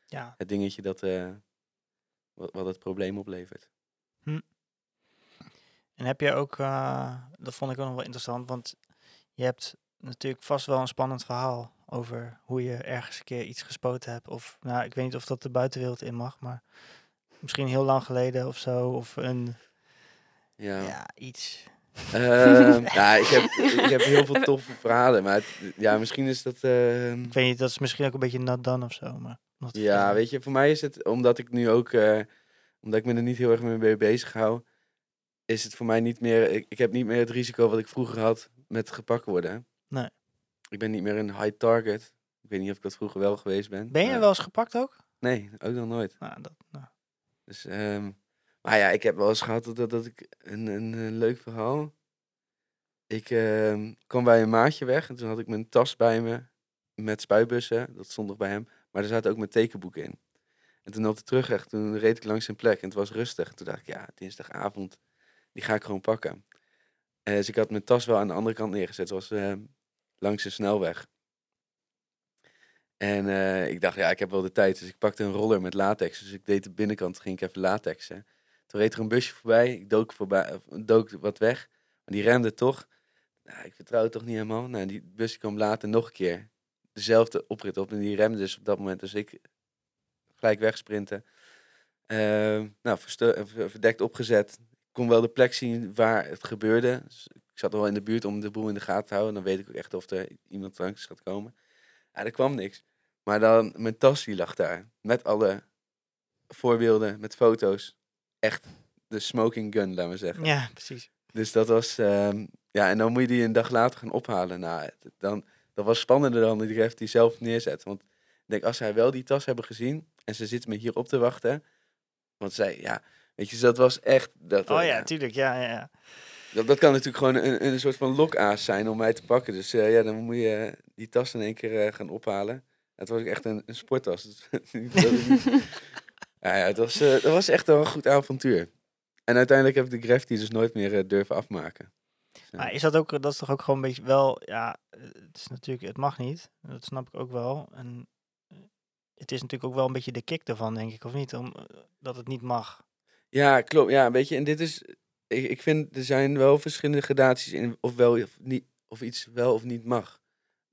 Ja, het dingetje dat, eh, wat, wat het probleem oplevert. en heb je ook, eh, dat vond ik ook nog wel interessant, want je hebt natuurlijk vast wel een spannend verhaal over hoe je ergens een keer iets gespoten hebt. Of, nou, ik weet niet of dat de buitenwereld in mag, maar misschien heel lang geleden of zo, of een, Ja, ja, iets. Ehm, ja ik, heb, ik heb heel veel toffe verhalen, maar het- ja, misschien is dat... ehm, Ik weet niet, dat is misschien ook een beetje not done of zo, maar... Ja, weet je, voor mij is het, omdat ik nu ook, eh, omdat ik me er niet heel erg mee bezig hou, is het voor mij niet meer, ik, ik heb niet meer het risico wat ik vroeger had met gepakt worden. Nee. Ik ben niet meer een high target. Ik weet niet of ik dat vroeger wel geweest ben. Ben je maar- wel eens gepakt ook? Nee, ook nog nooit. Nou, dat, nou. Dus, ehm, maar ja, ik heb wel eens gehad dat, dat, ik een, een, leuk verhaal. Ik ehm, kwam bij een maatje weg en toen had ik mijn tas bij me met spuitbussen. Dat stond nog bij hem. Maar er zaten ook mijn tekenboeken in. En toen op de terugweg, toen reed ik langs zijn plek en het was rustig. En toen dacht ik, ja, dinsdagavond, die ga ik gewoon pakken. Eh, dus ik had mijn tas wel aan de andere kant neergezet. Was ehm, langs de snelweg. En eh, ik dacht, ja, ik heb wel de tijd. Dus ik pakte een roller met latex. Dus ik deed de binnenkant, ging ik even latexen. Toen reed er een busje voorbij. Ik dook, voorbij, dook wat weg. Maar die remde toch. Nou, ik vertrouw het toch niet helemaal. Nou, die busje kwam later nog een keer. Dezelfde oprit op. En die remde dus op dat moment. Dus ik gelijk wegsprinten. Ehm, nou, eh, ver- verdekt opgezet. Ik kon wel de plek zien waar het gebeurde. Dus ik zat wel in de buurt om de boel in de gaten te houden. Dan weet ik ook echt of er iemand langs gaat komen. Ja, er kwam niks. Maar dan, mijn tas die lag daar. Met alle voorbeelden, met foto's. Echt de smoking gun, laten we zeggen. Ja, precies. Dus dat was, ehm, ja, en dan moet je die een dag later gaan ophalen. Nou, dan, dat was spannender dan die graf die zelf neerzet. Want ik denk, als zij wel die tas hebben gezien en ze zitten me hier op te wachten. Want zij, ja, weet je, dat was echt. Dat, Oh eh, ja, tuurlijk, ja, ja, ja. dat, dat kan natuurlijk gewoon een, een soort van lokaas zijn om mij te pakken. Dus eh, ja, dan moet je die tas in één keer eh, gaan ophalen. Het was echt een, een sporttas. Ja, ja, het was, eh, het was echt wel een goed avontuur. En uiteindelijk heb ik de graffiti dus nooit meer eh, durven afmaken. Maar is dat ook, dat is toch ook gewoon een beetje wel, ja, het is natuurlijk, het mag niet. Dat snap ik ook wel. En eh, het is natuurlijk ook wel een beetje de kick ervan, denk ik, of niet? Om, dat het niet mag. Ja, klopt. Ja, weet je, en dit is. Ik, ik vind er zijn wel verschillende gradaties in of wel of niet of iets wel of niet mag.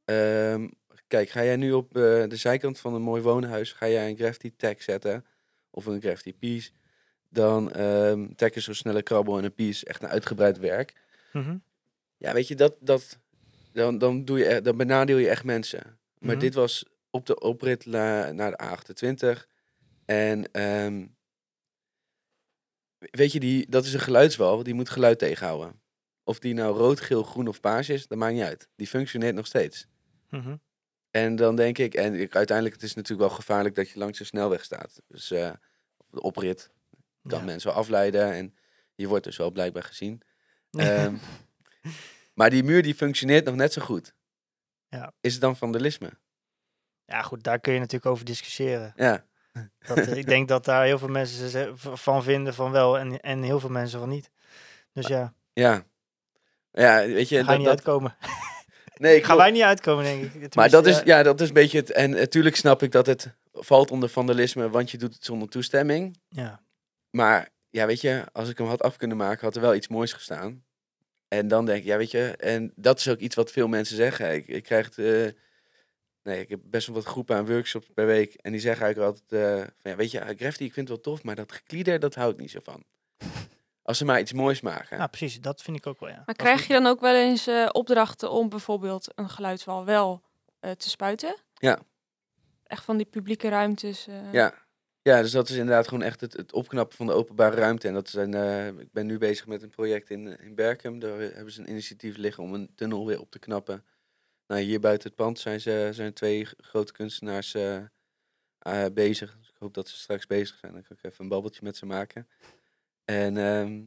Ehm, kijk, ga jij nu op eh, de zijkant van een mooi woonhuis, ga jij een graffiti tag zetten of een graffiti piece, dan ehm tag is zo'n snelle krabbel en een piece echt een uitgebreid werk. Mhm. Ja, weet je, dat, dat, dan, dan, doe je, dan benadeel je echt mensen. Maar Mhm. dit was op de oprit naar de A28. En ehm, weet je, die, dat is een geluidswal, die moet geluid tegenhouden. Of die nou rood, geel, groen of paars is, dat maakt niet uit. Die functioneert nog steeds. Mhm. En dan denk ik, en ik, uiteindelijk het is natuurlijk wel gevaarlijk dat je langs de snelweg staat. Dus eh, de oprit kan Ja. mensen wel afleiden en je wordt dus wel blijkbaar gezien. Ehm, maar die muur die functioneert nog net zo goed. Ja. Is het dan vandalisme? ja, goed, daar kun je natuurlijk over discussiëren. Ja, Dat, eh, ik denk dat daar heel veel mensen van vinden van wel en, en heel veel mensen van niet. Dus ja, ja. Ja, weet je, ga je dat, niet dat- uitkomen. nee, Gaan klopt. wij niet uitkomen, denk ik. Maar dat is, eh, ja, dat is een beetje het. En natuurlijk snap ik dat het valt onder vandalisme, want je doet het zonder toestemming. ja. Maar ja, weet je, als ik hem had af kunnen maken, had er wel iets moois gestaan. En dan denk ik, ja, weet je, en dat is ook iets wat veel mensen zeggen. Ik, ik krijg het, eh, nee, ik heb best wel wat groepen aan workshops per week. En die zeggen eigenlijk altijd, eh, van, ja, weet je, graffiti, ik vind het wel tof, maar dat geklieder, dat hou ik niet zo van. Als ze maar iets moois maken. Nou, precies, dat vind ik ook wel, ja. Maar Dat krijg je dan ook wel eens eh, opdrachten om bijvoorbeeld een geluidswal wel eh, te spuiten? Ja. Echt van die publieke ruimtes. eh, Ja. ja, dus dat is inderdaad gewoon echt het, het opknappen van de openbare ruimte. En dat zijn, eh, ik ben nu bezig met een project in, in Berkem. Daar hebben ze een initiatief liggen om een tunnel weer op te knappen. Nou, hier buiten het pand zijn, ze, zijn twee grote kunstenaars bezig. Dus ik hoop dat ze straks bezig zijn. Dan kan ik even een babbeltje met ze maken. En, ehm,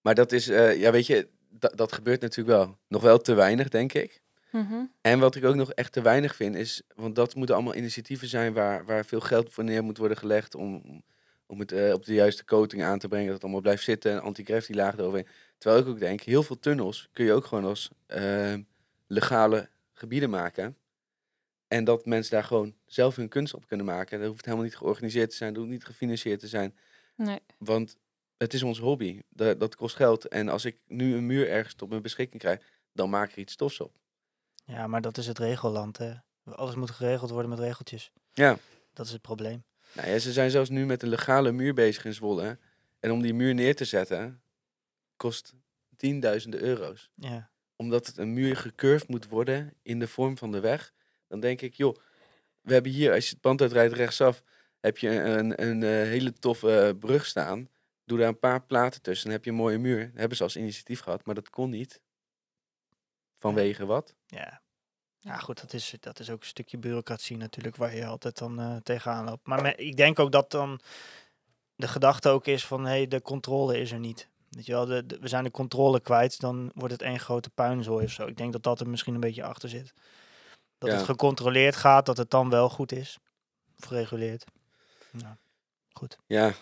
maar dat is, eh, ja, weet je, dat, gebeurt natuurlijk wel. Nog wel te weinig, denk ik. mhm. En wat ik ook nog echt te weinig vind is, want dat moeten allemaal initiatieven zijn waar, waar veel geld voor neer moet worden gelegd om, om het eh, op de juiste coating aan te brengen, dat het allemaal blijft zitten en anti-gravity laag eroverheen. Terwijl ik ook denk, heel veel tunnels kun je ook gewoon als eh, legale gebieden maken. En dat mensen daar gewoon zelf hun kunst op kunnen maken. Dat hoeft helemaal niet georganiseerd te zijn, dat hoeft niet gefinancierd te zijn. Nee. Want het is ons hobby. Dat, dat kost geld. En als ik nu een muur ergens tot mijn beschikking krijg, dan maak ik er iets tofs op. Ja, maar dat is het regelland, hè. Alles moet geregeld worden met regeltjes. Ja. Dat is het probleem. Nou ja, ze zijn zelfs nu met een legale muur bezig in Zwolle. En om die muur neer te zetten, kost tienduizenden euro's. Ja. Omdat het een muur gecurved moet worden in de vorm van de weg. Dan denk ik, joh, we hebben hier, als je het pand uitrijdt rechtsaf, heb je een, een, eh, hele toffe eh, brug staan. Doe daar een paar platen tussen, dan heb je een mooie muur. Dat hebben ze als initiatief gehad, maar dat kon niet. Vanwege wat? Ja. Ja, goed, dat is, dat is ook een stukje bureaucratie natuurlijk, waar je altijd dan eh, tegenaan loopt. Maar me- ik denk ook dat dan de gedachte ook is van, hé, hey, de controle is er niet. Weet je wel, de, de- we zijn de controle kwijt, dan wordt het één grote puinzooi of zo. Ik denk dat dat er misschien een beetje achter zit. Dat Ja. het gecontroleerd gaat, dat het dan wel goed is. Of gereguleerd. Nou, goed. Ja,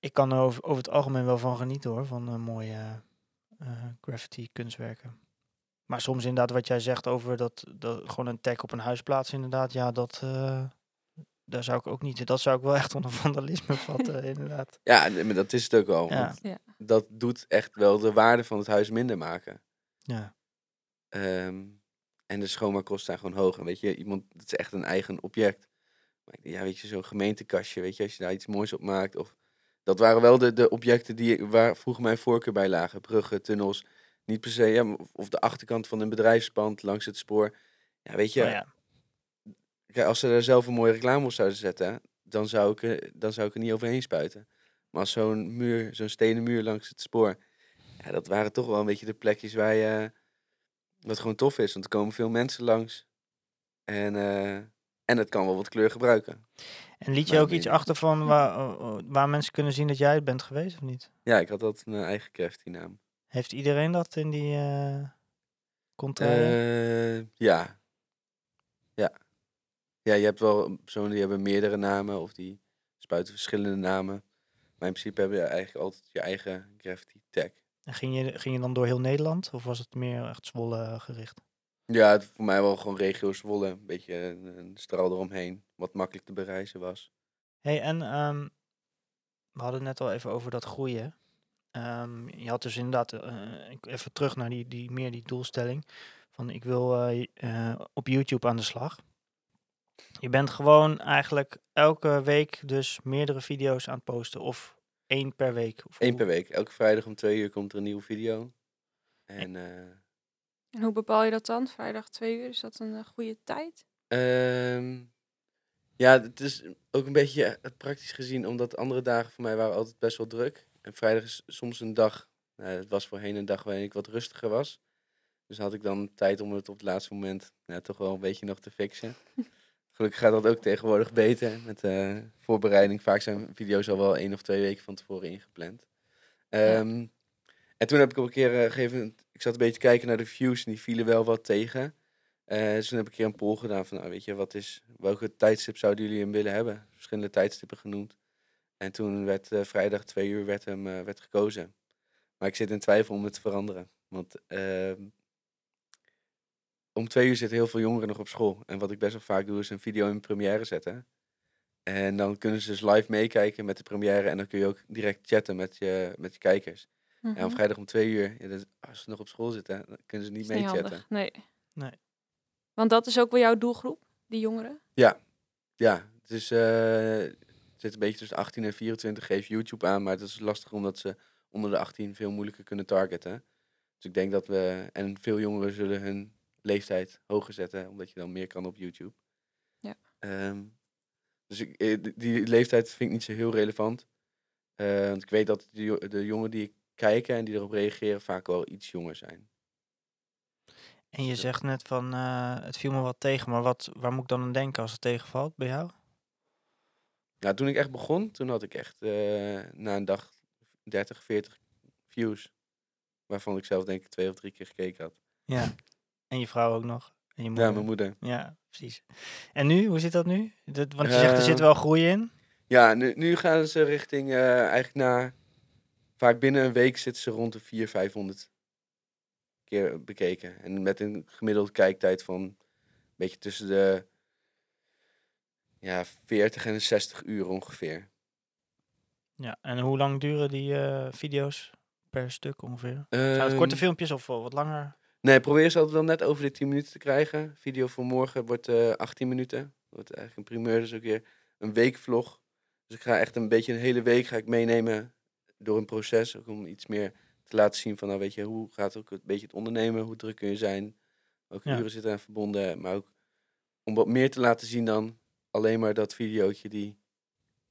Ik kan er over, over het algemeen wel van genieten hoor, van eh, mooie eh, graffiti kunstwerken. Maar soms inderdaad wat jij zegt over dat, dat gewoon een tag op een huis plaatsen inderdaad, ja dat, eh, daar zou ik ook niet, dat zou ik wel echt onder vandalisme vatten inderdaad. ja maar dat is het ook al. Ja. Dat doet echt wel de waarde van het huis minder maken. Ja, Ehm, en de schoonmaakkosten zijn gewoon hoog. En weet je, iemand, het is echt een eigen object. Ja, weet je, zo'n gemeentekastje, weet je, als je daar iets moois op maakt. Of, dat waren wel de, de objecten die, waar vroeger mijn voorkeur bij lagen. Bruggen, tunnels. Niet per se, ja, of- de achterkant van een bedrijfspand langs het spoor. Ja, weet je, Nou ja. kijk, als ze er zelf een mooie reclame op zouden zetten, dan zou ik er, dan zou ik er niet overheen spuiten. Maar als zo'n muur, zo'n stenen muur langs het spoor, ja, dat waren toch wel een beetje de plekjes waar je, wat gewoon tof is. Want er komen veel mensen langs. En, eh, en het kan wel wat kleur gebruiken. En liet je ook iets achter van waar, oh, oh, waar mensen kunnen zien dat jij het bent geweest of niet? Ja, ik had altijd een eigen crafty naam. Heeft iedereen dat in die? Eh, ja. Ja. Ja, je hebt wel personen die hebben meerdere namen of die spuiten verschillende namen. Maar in principe hebben je eigenlijk altijd je eigen graffiti tag. En ging je, ging je dan door heel Nederland of was het meer echt Zwolle gericht? Ja, het, voor mij wel gewoon regio Zwolle. Een beetje een, een straal eromheen. Wat makkelijk te bereizen was. hey, en ehm, we hadden het net al even over dat groeien. Ehm, je had dus inderdaad, eh, even terug naar die, die, meer die doelstelling. Van ik wil eh, eh, op YouTube aan de slag. Je bent gewoon eigenlijk elke week dus meerdere video's aan het posten. Of één per week. Of Eén per week. Elke vrijdag om twee uur komt er een nieuwe video. En eh, En hoe bepaal je dat dan? Vrijdag twee uur, is dat een eh, goede tijd? Ehm, ja, het is ook een beetje eh, praktisch gezien, omdat andere dagen voor mij waren altijd best wel druk. En vrijdag is soms een dag, nou, het was voorheen een dag waarin ik wat rustiger was. Dus had ik dan tijd om het op het laatste moment ja, toch wel een beetje nog te fixen. Gelukkig gaat dat ook tegenwoordig beter met eh, voorbereiding. Vaak zijn video's al wel één of twee weken van tevoren ingepland. Ehm, En toen heb ik op een keer eh, gegeven ik zat een beetje kijken naar de views en die vielen wel wat tegen. Eh, dus toen heb ik een keer een poll gedaan van, nou, weet je, wat is, welke tijdstip zouden jullie hem willen hebben? Verschillende tijdstippen genoemd. En toen werd eh, vrijdag twee uur werd hem werd gekozen. Maar ik zit in twijfel om het te veranderen. Want ehm, om twee uur zitten heel veel jongeren nog op school. En wat ik best wel vaak doe, is een video in première zetten. En dan kunnen ze dus live meekijken met de première. En dan kun je ook direct chatten met je, met je kijkers. En Mhm. op vrijdag om twee uur, ja, dat- als ze nog op school zitten, dan kunnen ze niet handig. Nee. Nee. Want dat is ook wel jouw doelgroep, die jongeren? Ja, het is eh, het zit een beetje tussen 18 en 24. Geef YouTube aan, maar het is lastig omdat ze onder de 18 veel moeilijker kunnen targeten. Dus ik denk dat we, en veel jongeren zullen hun leeftijd hoger zetten, omdat je dan meer kan op YouTube. Ja. Ehm, dus ik, eh, die- leeftijd vind ik niet zo heel relevant. Eh, want ik weet dat de, de jongeren die ik kijken en die erop reageren vaak wel iets jonger zijn. En je zegt net van, eh, het viel me wat tegen, maar wat, waar moet ik dan aan denken als het tegenvalt bij jou? Ja, toen ik echt begon, toen had ik echt eh, na een dag 30, 40 views. Waarvan ik zelf denk ik twee of drie keer gekeken had. Ja. En je vrouw ook nog. En je moeder. Ja, mijn moeder. Ja, precies. En nu, hoe zit dat nu? Dat, want je zegt er zit Ehm, wel groei in. Ja, nu, nu gaan ze richting eh, eigenlijk na... Vaak binnen een week zitten ze rond de 400, 500 keer bekeken. En met een gemiddelde kijktijd van een beetje tussen de ja, 40 en de 60 uur ongeveer. Ja. En hoe lang duren die eh, video's per stuk ongeveer? Zijn het korte Ehm, filmpjes of wat langer? Nee, probeer ze altijd wel net over de 10 minuten te krijgen. Video voor morgen wordt eh 18 minuten. Wordt eigenlijk een primeur, dus ook weer een weekvlog. Dus ik ga echt een beetje een hele week ga ik meenemen door een proces. Ook om iets meer te laten zien van, nou weet je, hoe gaat ook een beetje het ondernemen? Hoe druk kun je zijn? Welke Ja. uren zitten aan verbonden? Maar ook om wat meer te laten zien dan alleen maar dat videootje die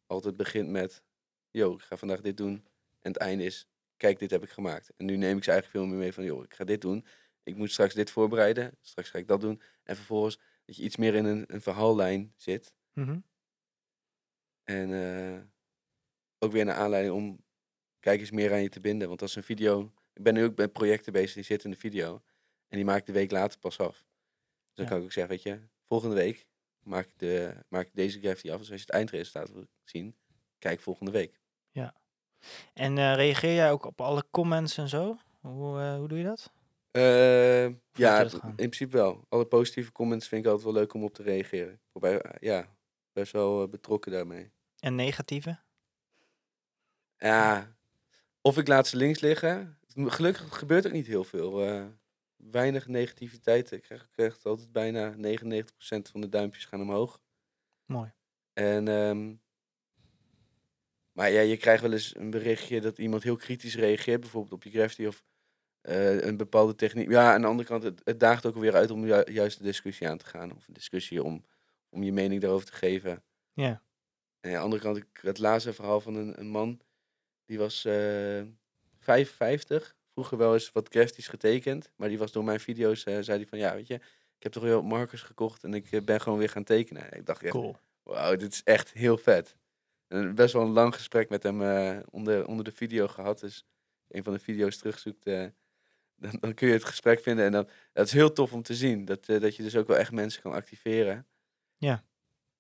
altijd begint met... Yo, ik ga vandaag dit doen. En het einde is, kijk, dit heb ik gemaakt. En nu neem ik ze eigenlijk veel meer mee van, joh, ik ga dit doen ik moet straks dit voorbereiden, straks ga ik dat doen. En vervolgens dat je iets meer in een, een verhaallijn zit. Mhm. En eh, ook weer een aanleiding om kijkers meer aan je te binden. Want als een video, ik ben nu ook met projecten bezig die zitten in de video. En die maak ik de week later pas af. Dus dan Ja. kan ik ook zeggen, weet je, volgende week maak ik, de, maak ik deze graph af. Dus als je het eindresultaat wil zien, kijk volgende week. En eh, reageer jij ook op alle comments en zo? Hoe, eh, hoe doe je dat? Eh, ja, dat in principe wel. Alle positieve comments vind ik altijd wel leuk om op te reageren. Probeer, ja, best wel betrokken daarmee. En negatieve? Ja, of ik laat ze links liggen. Gelukkig gebeurt ook niet heel veel. eh, weinig negativiteit. Ik krijg echt altijd bijna 99% van de duimpjes gaan omhoog. Mooi. En, ehm, maar ja, je krijgt wel eens een berichtje dat iemand heel kritisch reageert, bijvoorbeeld op je graffiti of eh, een bepaalde techniek. Ja, aan de andere kant, het, het daagt ook weer uit om ju- juist de discussie aan te gaan. Of een discussie om, om je mening daarover te geven. Ja. En aan de andere kant, ik, het laatste verhaal van een, een man, die was eh 55. Vroeger wel eens wat graffitis getekend, maar die was door mijn video's, eh, zei hij van, ja, weet je, ik heb toch wat markers gekocht en ik eh, ben gewoon weer gaan tekenen. En ik dacht echt, Cool. wauw, dit is echt heel vet. En best wel een lang gesprek met hem eh, onder, onder de video gehad. Dus een van de video's terugzoekt, eh, dan, dan kun je het gesprek vinden. En dan, dat is heel tof om te zien. Dat, eh, dat je dus ook wel echt mensen kan activeren. Ja.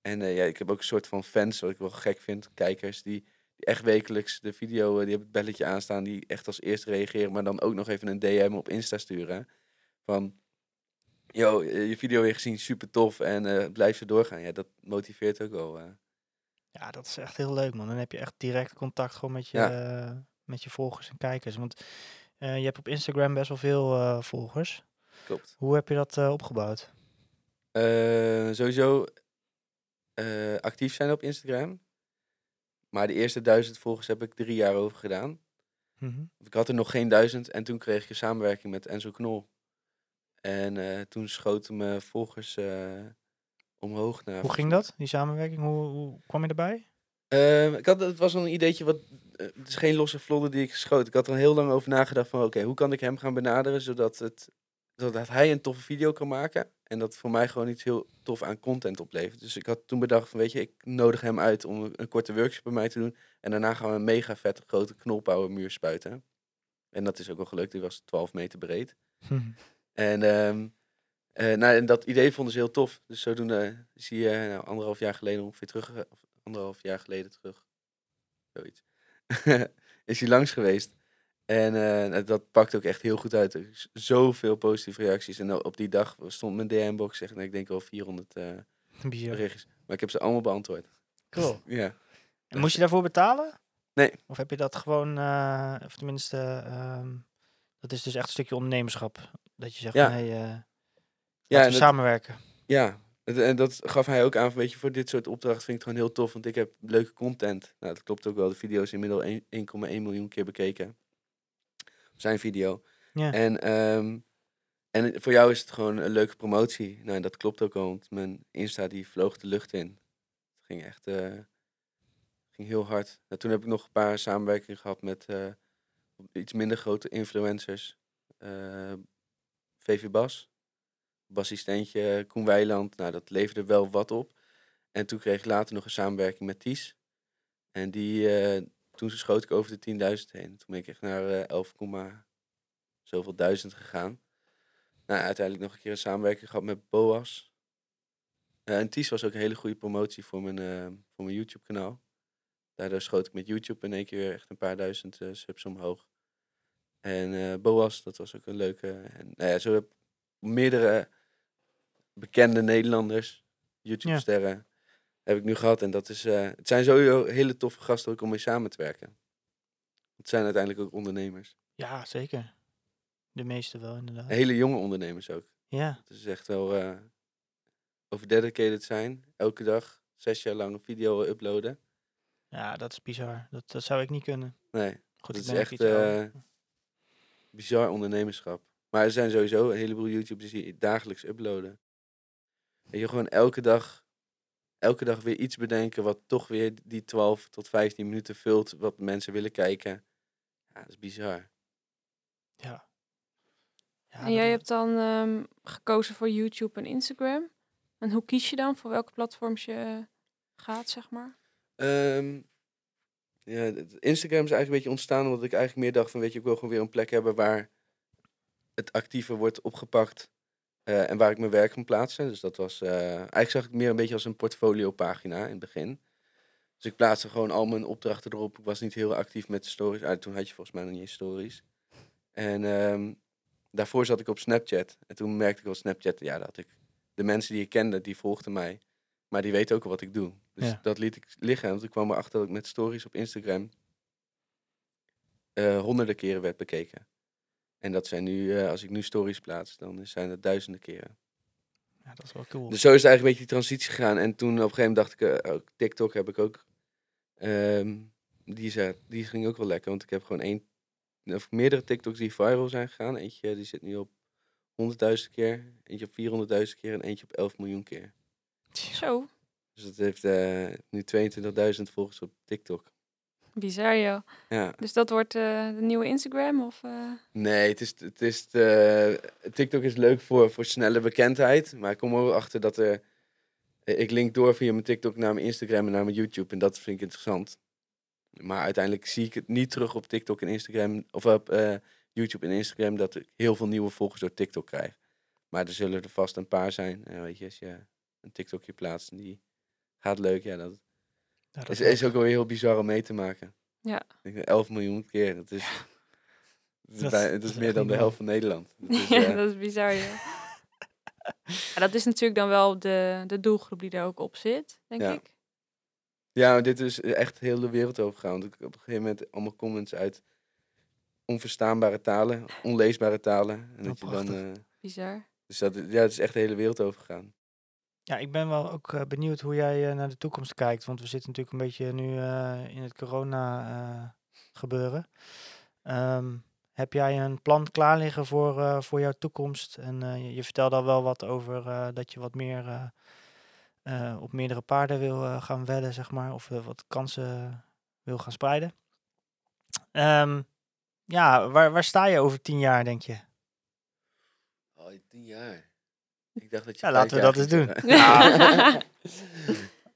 En eh, ja, ik heb ook een soort van fans, wat ik wel gek vind, kijkers, die echt wekelijks de video, eh, die hebben het belletje aanstaan, die echt als eerste reageren, maar dan ook nog even een DM op Insta sturen. Van, yo, eh, je video weer gezien, super tof en eh, blijf zo doorgaan. Ja, dat motiveert ook wel. Ja, dat is echt heel leuk, man. Dan heb je echt direct contact gewoon met je, Ja. met je volgers en kijkers. Want je hebt op Instagram best wel veel volgers. Klopt. Hoe heb je dat opgebouwd? Sowieso actief zijn op Instagram. Maar de eerste duizend volgers heb ik drie jaar over gedaan. Mhm. Ik had er nog geen duizend en toen kreeg ik een samenwerking met Enzo Knol. En eh, toen schoten mijn volgers eh, omhoog. Naar Hoe ging dat, die samenwerking? Hoe, hoe kwam je erbij? Ehm, ik had, het was een ideetje wat. eh, het is geen losse vlodder die ik schoot. Ik had er heel lang over nagedacht van oké, hoe kan ik hem gaan benaderen zodat het dat hij een toffe video kan maken. En dat voor mij gewoon iets heel tof aan content oplevert. Dus ik had toen bedacht van, weet je, ik nodig hem uit om een, korte workshop bij mij te doen. En daarna gaan we een mega vette grote knolpowermuur spuiten. En dat is ook wel gelukt. Die was 12 meter breed. En, ehm, eh, nou, en dat idee vonden ze heel tof. Dus zodoende hij eh, nou, anderhalf jaar geleden ongeveer terug. Of anderhalf jaar geleden terug. Zoiets. is hij langs geweest. En eh, nou, dat pakt ook echt heel goed uit. Er is zoveel positieve reacties. En op die dag stond mijn DM-box echt, nou, ik denk wel 400 eh Bizar. berichtjes. Maar ik heb ze allemaal beantwoord. Cool. Ja. En moest je daarvoor betalen? Nee. Of heb je dat gewoon, eh, of tenminste, ehm, dat is dus echt een stukje ondernemerschap. Dat je zegt, Ja. hey, eh, Ja, en we dat- samenwerken. Ja, en dat gaf hij ook aan weet je, voor dit soort opdrachten vind ik het gewoon heel tof, want ik heb leuke content. Nou, dat klopt ook wel. De video is inmiddels 1 1,1 miljoen keer bekeken. Zijn video. Ja. En, ehm, en voor jou is het gewoon een leuke promotie. Nou, en dat klopt ook wel, want mijn Insta die vloog de lucht in. Het ging echt eh, ging heel hard. Nou, toen heb ik nog een paar samenwerkingen gehad met eh, iets minder grote influencers. Eh, VV Bas, bassistentje Koen Weiland. Nou, dat leverde wel wat op. En toen kreeg ik later nog een samenwerking met Ties. En die, toen schoot ik over de 10.000 heen. Toen ben ik echt naar eh 11, komma zoveel duizend gegaan. Nou, uiteindelijk nog een keer een samenwerking gehad met Boas. Eh, en Ties was ook een hele goede promotie voor mijn, eh, voor mijn YouTube kanaal. Daardoor schoot ik met YouTube in één keer echt een paar duizend eh, subs omhoog. En eh, Boas, dat was ook een leuke. En nou ja, zo heb ik meerdere bekende Nederlanders, YouTube-sterren, heb ik nu gehad. En dat is, eh, het zijn sowieso hele toffe gasten ook om mee samen te werken. Het zijn uiteindelijk ook ondernemers. Ja, zeker. De meeste wel, inderdaad. Hele jonge ondernemers ook. Ja, Het is echt wel eh over dedicated zijn. Elke dag zes jaar lang een video uploaden. ja, dat is bizar. Dat, dat zou ik niet kunnen. Nee, Goed, Dat is echt, eh, bizar ondernemerschap. Maar er zijn sowieso een heleboel YouTubers die dagelijks uploaden. Weet je, gewoon elke dag, elke dag weer iets bedenken wat toch weer die 12 tot 15 minuten vult, wat mensen willen kijken. Ja, dat is bizar. Ja. ja en jij hebt dan ehm, gekozen voor YouTube en Instagram. En hoe kies je dan voor welke platforms je gaat, zeg maar? Ehm, ja, Instagram is eigenlijk een beetje ontstaan omdat ik eigenlijk meer dacht van, weet je, ik wil gewoon weer een plek hebben waar het actiever wordt opgepakt eh, en waar ik mijn werk kan plaatsen. Dus dat was, eh, eigenlijk zag ik het meer een beetje als een portfoliopagina in het begin. Dus ik plaatste gewoon al mijn opdrachten erop. Ik was niet heel actief met de stories. Ah, toen had je volgens mij nog niet eens stories. En ehm, daarvoor zat ik op Snapchat. En toen merkte ik op Snapchat, ja, dat ik de mensen die ik kende, die volgden mij. Maar die weten ook al wat ik doe. Dus Ja. dat liet ik liggen. Want ik kwam erachter dat ik met stories op Instagram eh, honderden keren werd bekeken. En dat zijn nu, eh, als ik nu stories plaats, dan zijn het duizenden keren. Ja, dat is wel cool. Dus zo is het eigenlijk een beetje die transitie gegaan. En toen op een gegeven moment dacht ik, eh, TikTok heb ik ook. ehm, die, is, die ging ook wel lekker, want ik heb gewoon één, of meerdere TikToks die viral zijn gegaan. Eentje die zit nu op 100.000 keer, eentje op 400.000 keer en eentje op 11 miljoen keer. Zo, Dus dat heeft eh, nu 22.000 volgers op TikTok. Bizar joh. Ja. Dus dat wordt eh, de nieuwe Instagram of... eh, Nee, het is, het is eh, TikTok is leuk voor, voor snelle bekendheid. Maar ik kom er ook achter dat er... Ik link door via mijn TikTok naar mijn Instagram en naar mijn YouTube. En dat vind ik interessant. Maar uiteindelijk zie ik het niet terug op TikTok en Instagram... Of op YouTube en Instagram dat ik heel veel nieuwe volgers door TikTok krijg. Maar er zullen er vast een paar zijn. En weet je, als je een TikTokje plaatst en die gaat leuk... Ja, dat dat is, is ook wel heel bizar om mee te maken. Ja. Ik denk, 11 miljoen keer, dat is... Dat is, Dat- bij- dat is is meer dan de helft van Nederland. Dus, ja, eh, dat is bizar ja, dat is natuurlijk dan wel de, de doelgroep die er ook op zit, denk Ja. ik. ja, maar dit is echt heel de wereld overgegaan. Want ik heb op een gegeven moment allemaal comments uit onverstaanbare talen, onleesbare talen. En dat je dan, eh, Bizar. dus dat, ja, het is echt de hele wereld overgegaan. Ja, ik ben wel ook eh, benieuwd hoe jij eh, naar de toekomst kijkt. Want we zitten natuurlijk een beetje nu eh, in het corona gebeuren. Ehm, heb jij een plan klaar liggen voor, voor jouw toekomst? En je, je vertelde al wel wat over dat je wat meer op meerdere paarden wil gaan wedden, zeg maar. Of wat kansen wil gaan spreiden. Ehm, ja, waar, waar sta je over tien jaar, denk je? Oh, tien jaar. Ik dacht dat je Ja, laten we dat eens doen.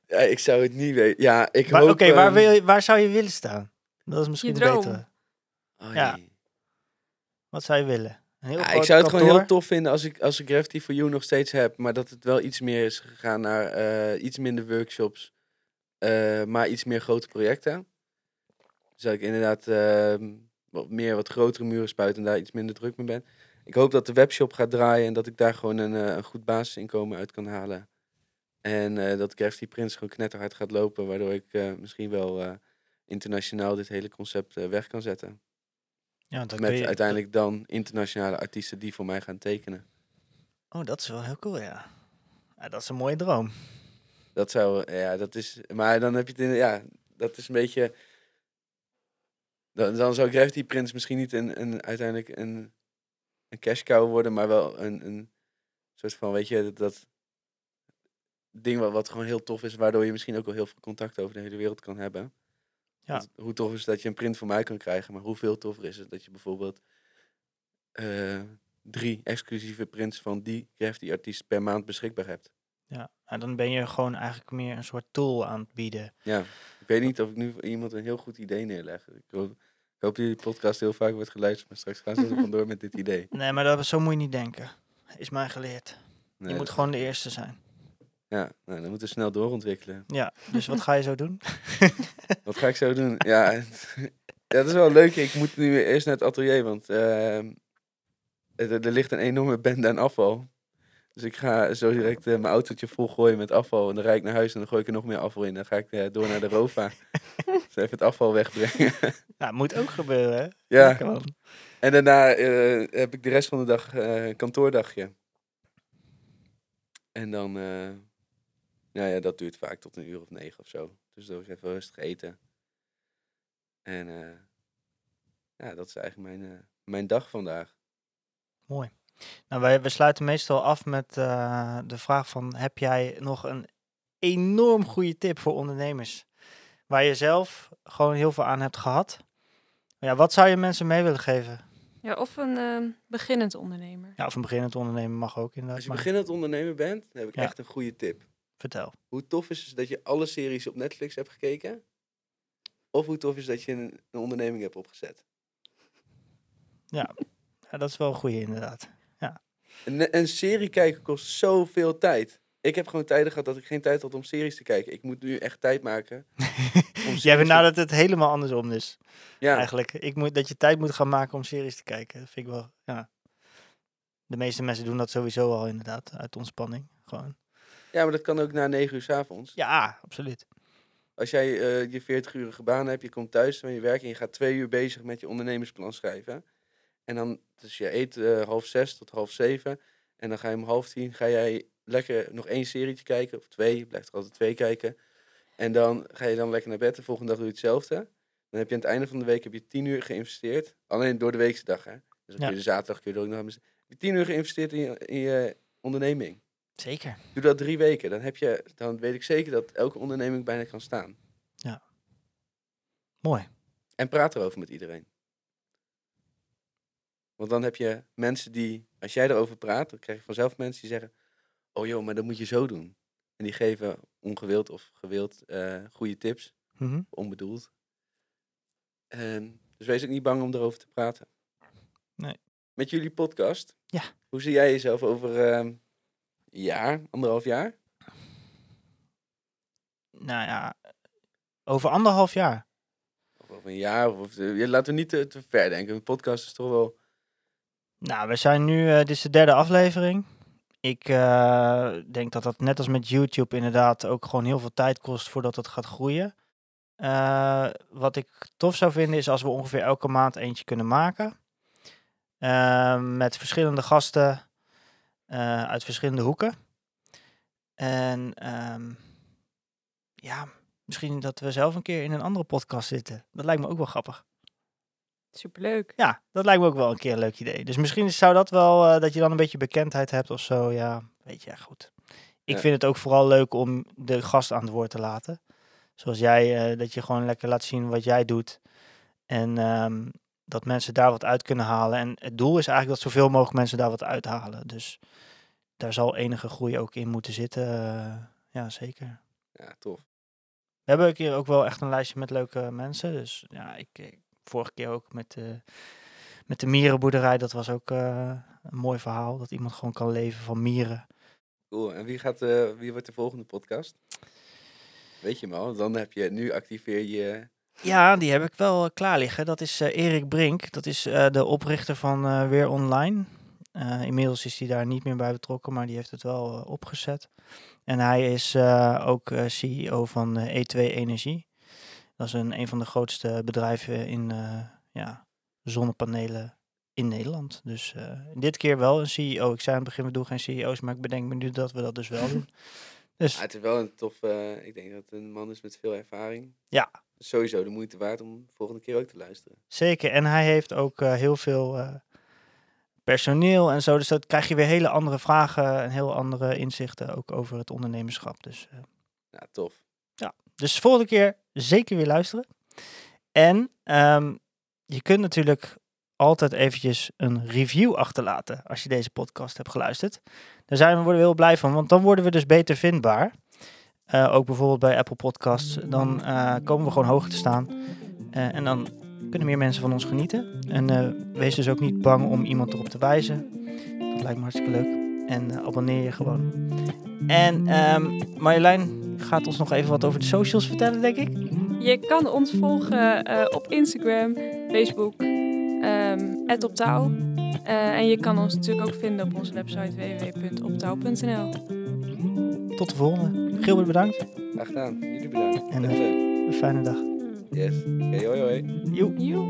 ja, ik zou het niet weten. Ja, ik Waar- hoop... Oké, waar, ehm, wil je- waar zou je willen staan? Dat is misschien betere. oh, ja. Wat zou je willen? Heel Ja, ik zou het gewoon heel tof vinden als ik, als ik Gravity for You nog steeds heb. Maar dat het wel iets meer is gegaan naar eh, iets minder workshops. eh, maar iets meer grote projecten. Dus dat ik inderdaad ehm, wat meer wat grotere muren spuit en daar iets minder druk mee ben. Ik hoop dat de webshop gaat draaien en dat ik daar gewoon een, eh, een goed basisinkomen uit kan halen. En eh, dat Gravity Prince gewoon knetterhard gaat lopen. Waardoor ik eh, misschien wel internationaal dit hele concept weg kan zetten. Ja, dat Met je- uiteindelijk dan internationale artiesten die voor mij gaan tekenen. Oh, dat is wel heel cool, ja. ja. Dat is een mooie droom. Dat zou, ja, dat is, maar dan heb je het in, ja, dat is een beetje, dan, dan zou Gravity Prince misschien niet een, een uiteindelijk een, een cash cow worden, maar wel een, een soort van, weet je, dat, dat ding wat, wat gewoon heel tof is, waardoor je misschien ook wel heel veel contact over de hele wereld kan hebben. Ja. Want hoe tof is het dat je een print van mij kan krijgen, maar hoeveel toffer is het dat je bijvoorbeeld eh, drie exclusieve prints van die Gravity artiest per maand beschikbaar hebt. Ja, en dan ben je gewoon eigenlijk meer een soort tool aan het bieden. Ja, ik weet niet of ik nu voor iemand een heel goed idee neerleg. Ik hoop, ik hoop dat jullie podcast heel vaak wordt geluisterd, maar straks gaan ze er vandoor met dit idee. Nee, maar dat, zo moet je niet denken. Is mij geleerd. Nee, je moet gewoon de eerste zijn. Ja, nou, dan moeten we snel doorontwikkelen. Ja, dus wat ga je zo doen? Wat ga ik zo doen? Ja, het- ja, dat is wel leuk. Ik moet nu eerst naar het atelier, want ehm, er, er ligt een enorme bende aan afval. Dus ik ga zo direct eh, mijn autootje vol gooien met afval. En dan rijd ik naar huis en dan gooi ik er nog meer afval in. Dan ga ik eh, door naar de ROVA. dus even het afval wegbrengen. Ja, moet ook gebeuren, hè? ja. En daarna eh, heb ik de rest van de dag een kantoordagje. En dan, nou ja, dat duurt vaak tot een uur of negen of zo. Dus dan even rustig eten. En ja, dat is eigenlijk mijn, mijn dag vandaag. Mooi. Nou, wij, we sluiten meestal af met eh, de vraag van... Heb jij nog een enorm goede tip voor ondernemers? Waar je zelf gewoon heel veel aan hebt gehad. Ja, wat zou je mensen mee willen geven? Ja, of een ehm, beginnend ondernemer. Ja, of een beginnend ondernemer mag ook inderdaad. Als je maar beginnend ondernemer bent, dan heb ik Ja. echt een goede tip. Vertel. Hoe tof is het dat je alle series op Netflix hebt gekeken? Of hoe tof is dat je een, een onderneming hebt opgezet? Ja, dat is wel een goede inderdaad. Een, een serie kijken kost zoveel tijd. Ik heb gewoon tijden gehad dat ik geen tijd had om series te kijken. Ik moet nu echt tijd maken. Jij benadert het helemaal andersom dus. Ja, Eigenlijk. Ik moet, dat je tijd moet gaan maken om series te kijken. Dat vind ik wel, ja. De meeste mensen doen dat sowieso al inderdaad. Uit ontspanning. Gewoon. ja, maar dat kan ook na negen uur s avonds. Ja, absoluut. Als jij eh, je 40-urige baan hebt, je komt thuis van je werk en je gaat twee uur bezig met je ondernemersplan schrijven. En dan, dus je eet eh, half zes tot half zeven. En dan ga je om half tien, ga jij lekker nog één serietje kijken. Of twee, je blijft er altijd twee kijken. En dan ga je dan lekker naar bed. De volgende dag doe je hetzelfde. Dan heb je aan het einde van de week heb je tien uur geïnvesteerd. Alleen door de weekse dag, hè. Dus op Ja. je de zaterdag kun je er ook nog. Heb je tien uur geïnvesteerd in je, in je onderneming. Zeker. Doe dat drie weken. Dan, heb je, dan weet ik zeker dat elke onderneming bijna kan staan. Mooi. En praat erover met iedereen. Want dan heb je mensen die, als jij erover praat, dan krijg je vanzelf mensen die zeggen: Oh joh, maar dat moet je zo doen. En die geven ongewild of gewild eh, goede tips, Mhm. onbedoeld. En, dus wees ook niet bang om erover te praten. Nee. Met jullie podcast. Ja. Hoe zie jij jezelf over ehm, een jaar, anderhalf jaar? Nou ja, over anderhalf jaar. Of over een jaar? Of, of, eh, laten we niet te, te ver denken. Een podcast is toch wel. Nou, we zijn nu, eh, dit is de derde aflevering. Ik eh, denk dat dat net als met YouTube inderdaad ook gewoon heel veel tijd kost voordat het gaat groeien. Eh, wat ik tof zou vinden is als we ongeveer elke maand eentje kunnen maken. Met verschillende gasten uit verschillende hoeken. En ehm, ja, misschien dat we zelf een keer in een andere podcast zitten. Dat lijkt me ook wel grappig. Superleuk. Ja, dat lijkt me ook wel een keer een leuk idee. Dus misschien zou dat wel, eh, dat je dan een beetje bekendheid hebt of zo. Ja, weet je, ja, goed. Ik Ja. vind het ook vooral leuk om de gast aan het woord te laten. Zoals jij, eh, dat je gewoon lekker laat zien wat jij doet. En ehm, dat mensen daar wat uit kunnen halen. En het doel is eigenlijk dat zoveel mogelijk mensen daar wat uithalen. Dus daar zal enige groei ook in moeten zitten. eh, ja, zeker. Ja, tof. We hebben ook hier ook wel echt een lijstje met leuke mensen. Dus ja, ik, ik vorige keer ook met, de met de mierenboerderij. Dat was ook eh, een mooi verhaal. Dat iemand gewoon kan leven van mieren. Cool. En wie, gaat, eh, wie wordt de volgende podcast? Weet je al? Dan heb je, nu activeer je... Ja, die heb ik wel eh, klaar liggen. Dat is eh, Erik Brink. Dat is eh, de oprichter van eh, Weer Online. Eh, inmiddels is hij daar niet meer bij betrokken, maar die heeft het wel eh, opgezet. En hij is eh, ook eh, CEO van eh, E2 Energie. Dat is een, een van de grootste bedrijven in eh, ja, zonnepanelen in Nederland. Dus eh, dit keer wel een CEO. Ik zei aan het begin, we doen geen CEO's, maar ik bedenk me nu dat we dat dus wel doen. Dus Ah, het is wel een tof... eh, ik denk dat het een man is met veel ervaring. Ja. Sowieso de moeite waard om de volgende keer ook te luisteren. Zeker. En hij heeft ook heel veel personeel en zo. Dus dat krijg je weer hele andere vragen en heel andere inzichten ook over het ondernemerschap. Dus, Ja, tof. Dus volgende keer zeker weer luisteren. En ehm, je kunt natuurlijk altijd eventjes een review achterlaten als je deze podcast hebt geluisterd. Daar zijn we worden heel blij van, want dan worden we dus beter vindbaar. Eh, ook bijvoorbeeld bij Apple Podcasts. Dan eh, komen we gewoon hoger te staan. Eh, en dan kunnen meer mensen van ons genieten. En wees dus ook niet bang om iemand erop te wijzen. Dat lijkt me hartstikke leuk. En eh, abonneer je gewoon. En ehm, Marjolein gaat ons nog even wat over de socials vertellen, denk ik. Je kan ons volgen eh, op Instagram, Facebook, ehm @optouw. Eh, en je kan ons natuurlijk ook vinden op onze website www.optouw.nl. Tot de volgende. Gilbert, bedankt. Graag gedaan. Jullie bedankt. En. Een fijne dag. Yes. Oké, hoi hoi. Joe. Joe.